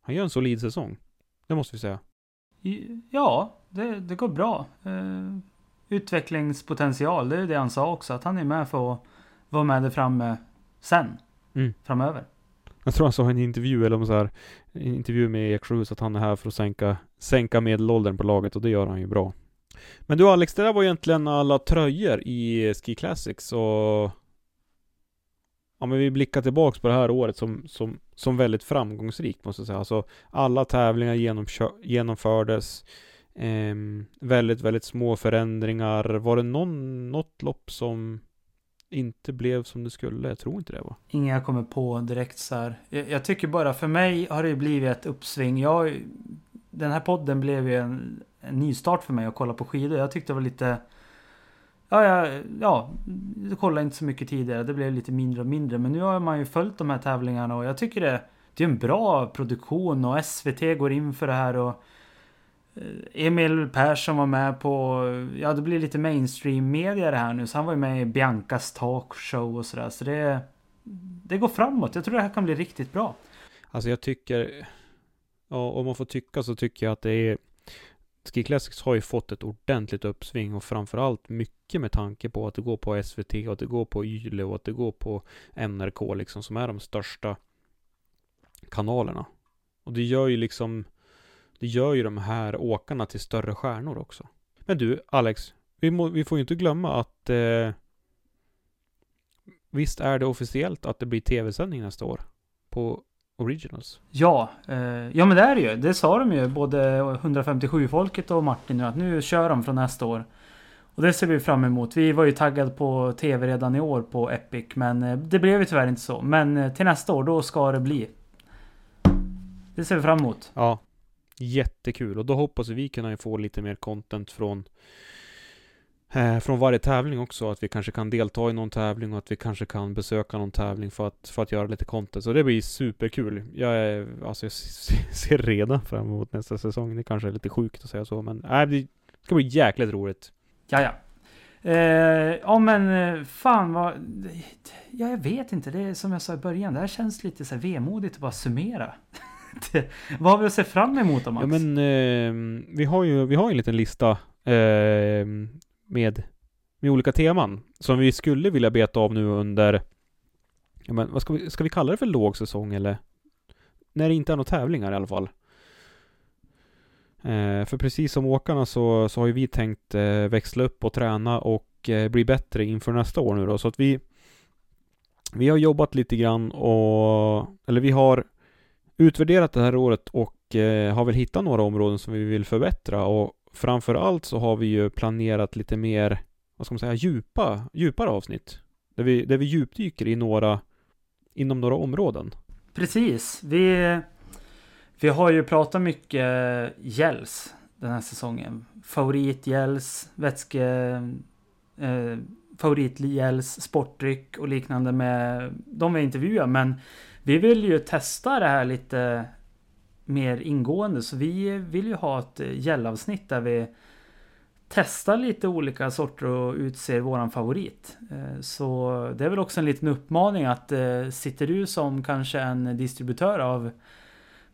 Han gör en solid säsong. Det måste vi säga. Ja, det, det går bra. Eh, utvecklingspotential, det är det han sa också. Att han är med för att vara med där framme sen. Mm. Framöver. Jag tror han sa i en intervju, eller om så här, en intervju med Eksjöhus, att han är här för att sänka, sänka medelåldern på laget och det gör han ju bra. Men du Alex, det där var egentligen alla tröjor i Ski Classics och Ja men vi blickar tillbaks på det här året som, som, som väldigt framgångsrikt måste jag säga. Alltså alla tävlingar genomkö- genomfördes. Eh, väldigt, väldigt små förändringar. Var det någon, något lopp som inte blev som det skulle? Jag tror inte det va? Inga jag kommer på direkt så här. Jag, jag tycker bara för mig har det blivit ett uppsving. Jag, den här podden blev ju en, en nystart för mig att kolla på skidor. Jag tyckte det var lite... Ja, jag ja, jag kollade inte så mycket tidigare. Det blev lite mindre och mindre. Men nu har man ju följt de här tävlingarna och jag tycker det, det är en bra produktion och SVT går in för det här och eh, Emil Persson var med på, ja det blir lite mainstream media det här nu. Så han var ju med i Biancas talkshow och sådär. Så det, det går framåt. Jag tror det här kan bli riktigt bra. Alltså jag tycker, ja om man får tycka så tycker jag att det är Ski Classics har ju fått ett ordentligt uppsving och framförallt mycket med tanke på att det går på SVT och att det går på Yle och att det går på NRK liksom som är de största kanalerna. Och det gör ju liksom det gör ju de här åkarna till större stjärnor också. Men du, Alex, vi, må, vi får ju inte glömma att eh, Visst är det officiellt att det blir tv-sändning nästa år? På Originals? Ja, eh, ja men det är det ju. Det sa de ju, både 157-folket och Martin nu, att nu kör de från nästa år. Och det ser vi fram emot. Vi var ju taggade på tv redan i år på Epic, men eh, det blev ju tyvärr inte så. Men eh, till nästa år, då ska det bli. Det ser vi fram emot. Ja, jättekul. Och då hoppas vi kunna få lite mer content från eh, från varje tävling också. Att vi kanske kan delta i någon tävling och att vi kanske kan besöka någon tävling för att, för att göra lite content. Så det blir superkul. Jag, är, alltså jag ser redan fram emot nästa säsong. Det kanske är lite sjukt att säga så, men äh, det ska bli jäkligt roligt. Ja, ja. Eh, ja men eh, fan vad... Ja, jag vet inte. Det är som jag sa i början. Det här känns lite så här vemodigt att bara summera. det, vad har vi att se fram emot då Max? Ja men eh, vi har ju vi har en liten lista eh, med, med olika teman som vi skulle vilja beta av nu under ja, men vad ska vi, ska vi kalla det för lågsäsong eller? När det inte är några tävlingar i alla fall. Eh, för precis som åkarna så, så har ju vi tänkt eh, växla upp och träna och eh, bli bättre inför nästa år nu då. Så att vi Vi har jobbat lite grann och Eller vi har Utvärderat det här året och eh, har väl hittat några områden som vi vill förbättra och framförallt så har vi ju planerat lite mer, vad ska man säga, djupa, djupare avsnitt. Där vi, där vi djupdyker i några, inom några områden. Precis. Vi, vi har ju pratat mycket gälls den här säsongen. Favoritgälls, vätske, eh, favoritgälls, sportdryck och liknande med de vi intervjuar. Men vi vill ju testa det här lite mer ingående. Så vi vill ju ha ett eh, gällavsnitt där vi testar lite olika sorter och utser våran favorit. Eh, så det är väl också en liten uppmaning att eh, sitter du som kanske en distributör av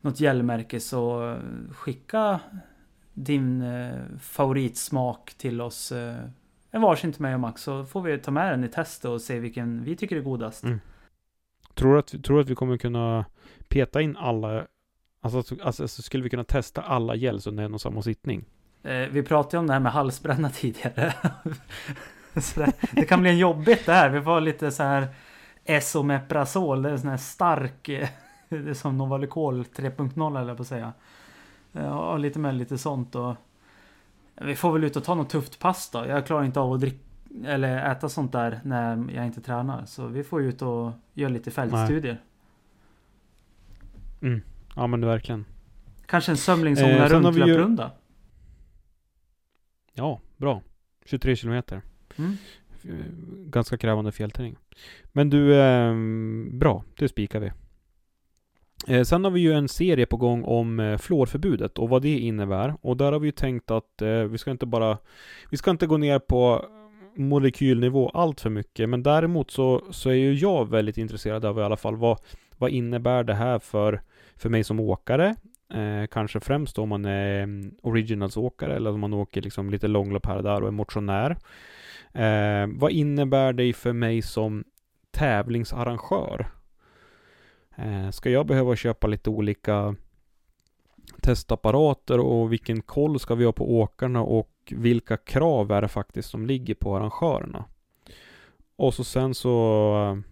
något gällmärke så skicka din favoritsmak till oss. En varsin till mig och Max så får vi ta med den i test och se vilken vi tycker är godast. Mm. Tror du att, tror att vi kommer kunna peta in alla Alltså, alltså, skulle vi kunna testa alla gels under en och samma sittning? Eh, vi pratade om det här med halsbränna tidigare. det, det, kan bli en jobbigt det här. Vi får lite så här Esomeprazol. Det är en sån här stark... Eh, det är som Novalucol 3.0 eller på att säga. Ja, lite med lite sånt och... Vi får väl ut och ta något tufft pass då. Jag klarar inte av att dricka eller äta sånt där när jag inte tränar. Så vi får ut och göra lite fältstudier. Mm. Ja men verkligen. Kanske en Sömlingsånga eh, runtlöprunda? Ju... Ja, bra. 23 kilometer. Mm. Ganska krävande fjällterräng. Men du, eh, bra. Det spikar vi. Eh, sen har vi ju en serie på gång om eh, fluorförbudet och vad det innebär. Och där har vi ju tänkt att eh, vi ska inte bara... Vi ska inte gå ner på molekylnivå allt för mycket. Men däremot så, så är ju jag väldigt intresserad av i alla fall vad, vad innebär det här för för mig som åkare, eh, kanske främst om man är mm, originalsåkare eller om man åker liksom lite långlopp här och där och är motionär. Eh, vad innebär det för mig som tävlingsarrangör? Eh, ska jag behöva köpa lite olika testapparater och vilken koll ska vi ha på åkarna och vilka krav är det faktiskt som ligger på arrangörerna? Och så sen så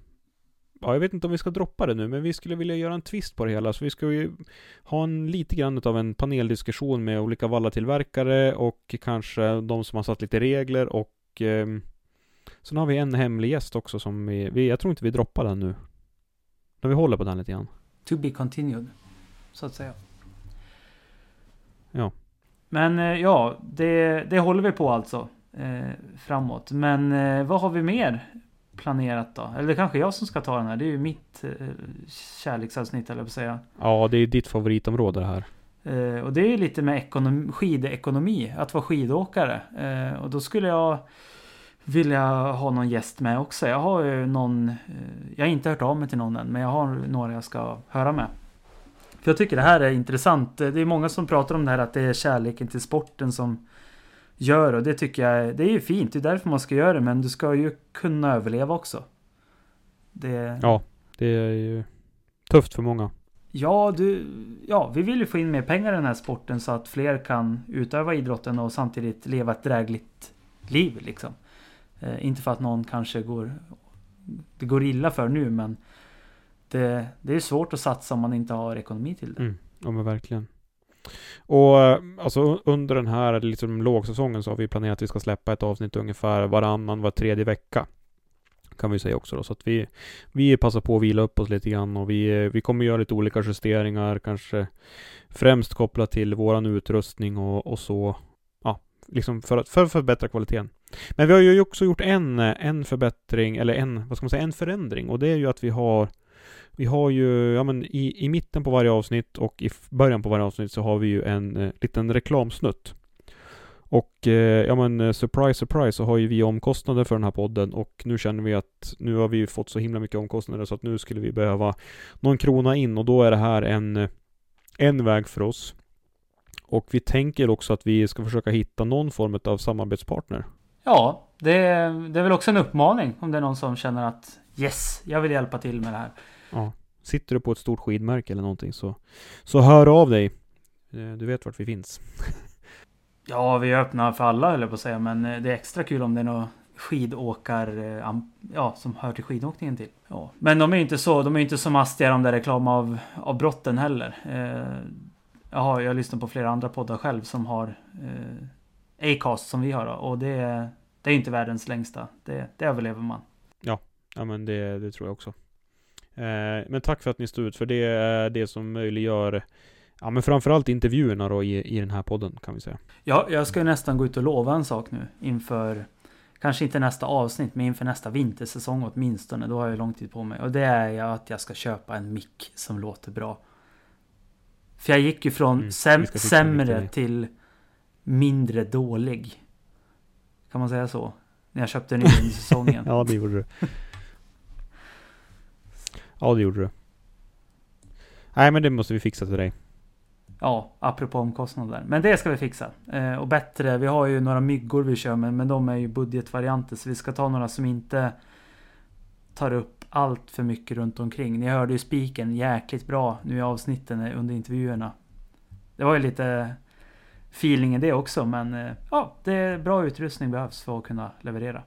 ja, jag vet inte om vi ska droppa det nu, men vi skulle vilja göra en twist på det hela. Så vi ska ju ha en lite grann av en paneldiskussion med olika vallatillverkare och kanske de som har satt lite regler och eh, Sen har vi en hemlig gäst också som vi, vi, jag tror inte vi droppar den nu. Men vi håller på den lite grann. To be continued. Så att säga. Ja. Men eh, ja, det, det håller vi på alltså. Eh, framåt. Men eh, vad har vi mer planerat då? Eller det kanske jag som ska ta den här. Det är ju mitt eh, kärleksavsnitt eller att säga. Ja, det är ditt favoritområde det här. Eh, och det är lite med ekonomi, skidekonomi, att vara skidåkare. Eh, och då skulle jag vilja ha någon gäst med också. Jag har ju någon, eh, jag har inte hört av mig till någon än, men jag har några jag ska höra med. För jag tycker det här är intressant. Det är många som pratar om det här att det är kärleken till sporten som gör och det tycker jag det är ju fint. Det är därför man ska göra det men du ska ju kunna överleva också. Det... Ja, det är ju tufft för många. Ja, du, ja, vi vill ju få in mer pengar i den här sporten så att fler kan utöva idrotten och samtidigt leva ett drägligt liv. Liksom. Eh, inte för att någon kanske går, det går illa för nu, men det, det är svårt att satsa om man inte har ekonomi till det. Mm, ja, men verkligen. Och eh, alltså under den här liksom, lågsäsongen så har vi planerat att vi ska släppa ett avsnitt ungefär varannan, var tredje vecka. Kan vi säga också då. Så att vi, vi passar på att vila upp oss lite grann och vi, eh, vi kommer göra lite olika justeringar, kanske främst kopplat till våran utrustning och, och så. Ja, liksom för att, för att förbättra kvaliteten. Men vi har ju också gjort en, eh, en förbättring, eller en, vad ska man säga, en förändring och det är ju att vi har vi har ju, ja men i, i mitten på varje avsnitt och i början på varje avsnitt så har vi ju en eh, liten reklamsnutt. Och eh, ja men eh, surprise surprise så har ju vi omkostnader för den här podden och nu känner vi att nu har vi fått så himla mycket omkostnader så att nu skulle vi behöva någon krona in och då är det här en, eh, en väg för oss. Och vi tänker också att vi ska försöka hitta någon form av samarbetspartner. Ja, det, det är väl också en uppmaning om det är någon som känner att yes, jag vill hjälpa till med det här. Ja. Sitter du på ett stort skidmärke eller någonting så, så hör av dig. Du vet vart vi finns. Ja, vi är öppna för alla jag på att säga. Men eh, det är extra kul om det är några skidåkar eh, ja, som hör till skidåkningen till. Ja. Men de är ju inte så, de är inte så mastiga de där reklam av, av brotten heller. Eh, jag, har, jag lyssnar på flera andra poddar själv som har eh, Acast som vi har då, och det, det är inte världens längsta. Det, det överlever man. Ja, ja men det, det tror jag också. Eh, men tack för att ni stod ut, för det är det som möjliggör Ja men framförallt intervjuerna då i, i den här podden kan vi säga. Ja, jag ska ju nästan gå ut och lova en sak nu inför Kanske inte nästa avsnitt men inför nästa vintersäsong åtminstone. Då har jag lång tid på mig. Och det är att jag ska köpa en mick som låter bra. För jag gick ju från mm, säm sämre till mindre dålig. Kan man säga så? När jag köpte den i säsongen. ja det gjorde du. Ja det gjorde du. Nej men det måste vi fixa till dig. Ja, apropå omkostnader. Men det ska vi fixa. Eh, och bättre, vi har ju några myggor vi kör med, men de är ju budgetvarianter. Så vi ska ta några som inte tar upp allt för mycket runt omkring. Ni hörde ju spiken jäkligt bra nu i avsnitten eh, under intervjuerna. Det var ju lite feeling i det också, men eh, ja, det är bra utrustning behövs för att kunna leverera.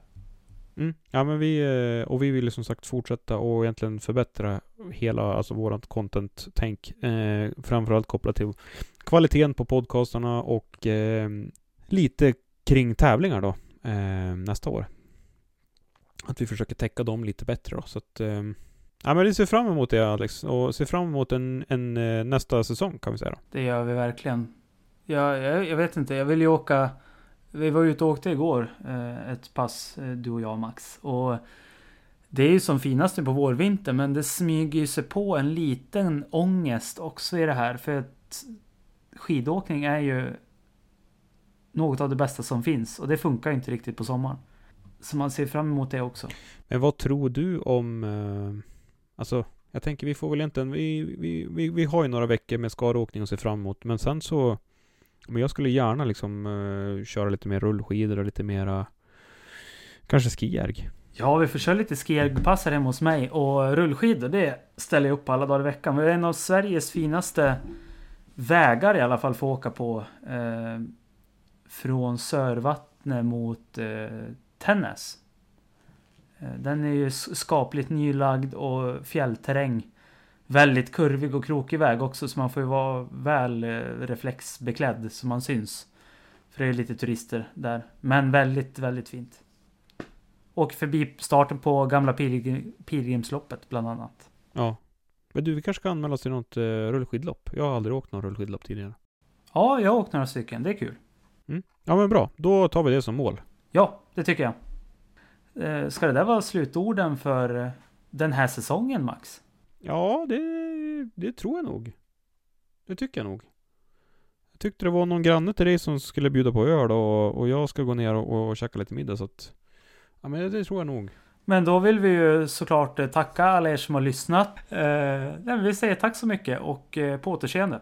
Mm. Ja men vi, eh, och vi vill som sagt fortsätta och egentligen förbättra hela, alltså vårat content-tänk. Eh, framförallt kopplat till kvaliteten på podcastarna och eh, lite kring tävlingar då eh, nästa år. Att vi försöker täcka dem lite bättre då. Så att, eh, ja men vi ser fram emot det Alex och ser fram emot en, en eh, nästa säsong kan vi säga då. Det gör vi verkligen. Jag, jag, jag vet inte, jag vill ju åka vi var ute och åkte igår, eh, ett pass, eh, du och jag Max. Och det är ju som finast nu på vårvintern, men det smyger ju sig på en liten ångest också i det här. För att skidåkning är ju något av det bästa som finns och det funkar inte riktigt på sommaren. Så man ser fram emot det också. Men vad tror du om, eh, alltså jag tänker vi får väl inte, vi, vi, vi, vi har ju några veckor med skadåkning att se fram emot, men sen så men jag skulle gärna liksom uh, köra lite mer rullskidor och lite mera Kanske Skierg. Ja, vi får köra lite skijärgpass här hemma hos mig. Och rullskidor, det ställer jag upp alla dagar i veckan. Vi har en av Sveriges finaste vägar i alla fall för att åka på. Eh, från Sörvattnet mot eh, Tännäs. Eh, den är ju skapligt nylagd och fjällterräng väldigt kurvig och krokig väg också så man får ju vara väl eh, reflexbeklädd så man syns. För det är lite turister där. Men väldigt, väldigt fint. Och förbi starten på gamla pilgrim, pilgrimsloppet bland annat. Ja. Men du, vi kanske ska anmäla oss till något uh, rullskidlopp? Jag har aldrig åkt någon rullskidlopp tidigare. Ja, jag har åkt några stycken. Det är kul. Mm. Ja, men bra. Då tar vi det som mål. Ja, det tycker jag. Uh, ska det där vara slutorden för den här säsongen, Max? Ja, det, det tror jag nog. Det tycker jag nog. Jag tyckte det var någon granne till dig som skulle bjuda på öl och, och jag ska gå ner och, och käka lite middag så att... Ja men det, det tror jag nog. Men då vill vi ju såklart tacka alla er som har lyssnat. Eh, vi säger tack så mycket och eh, på återseende.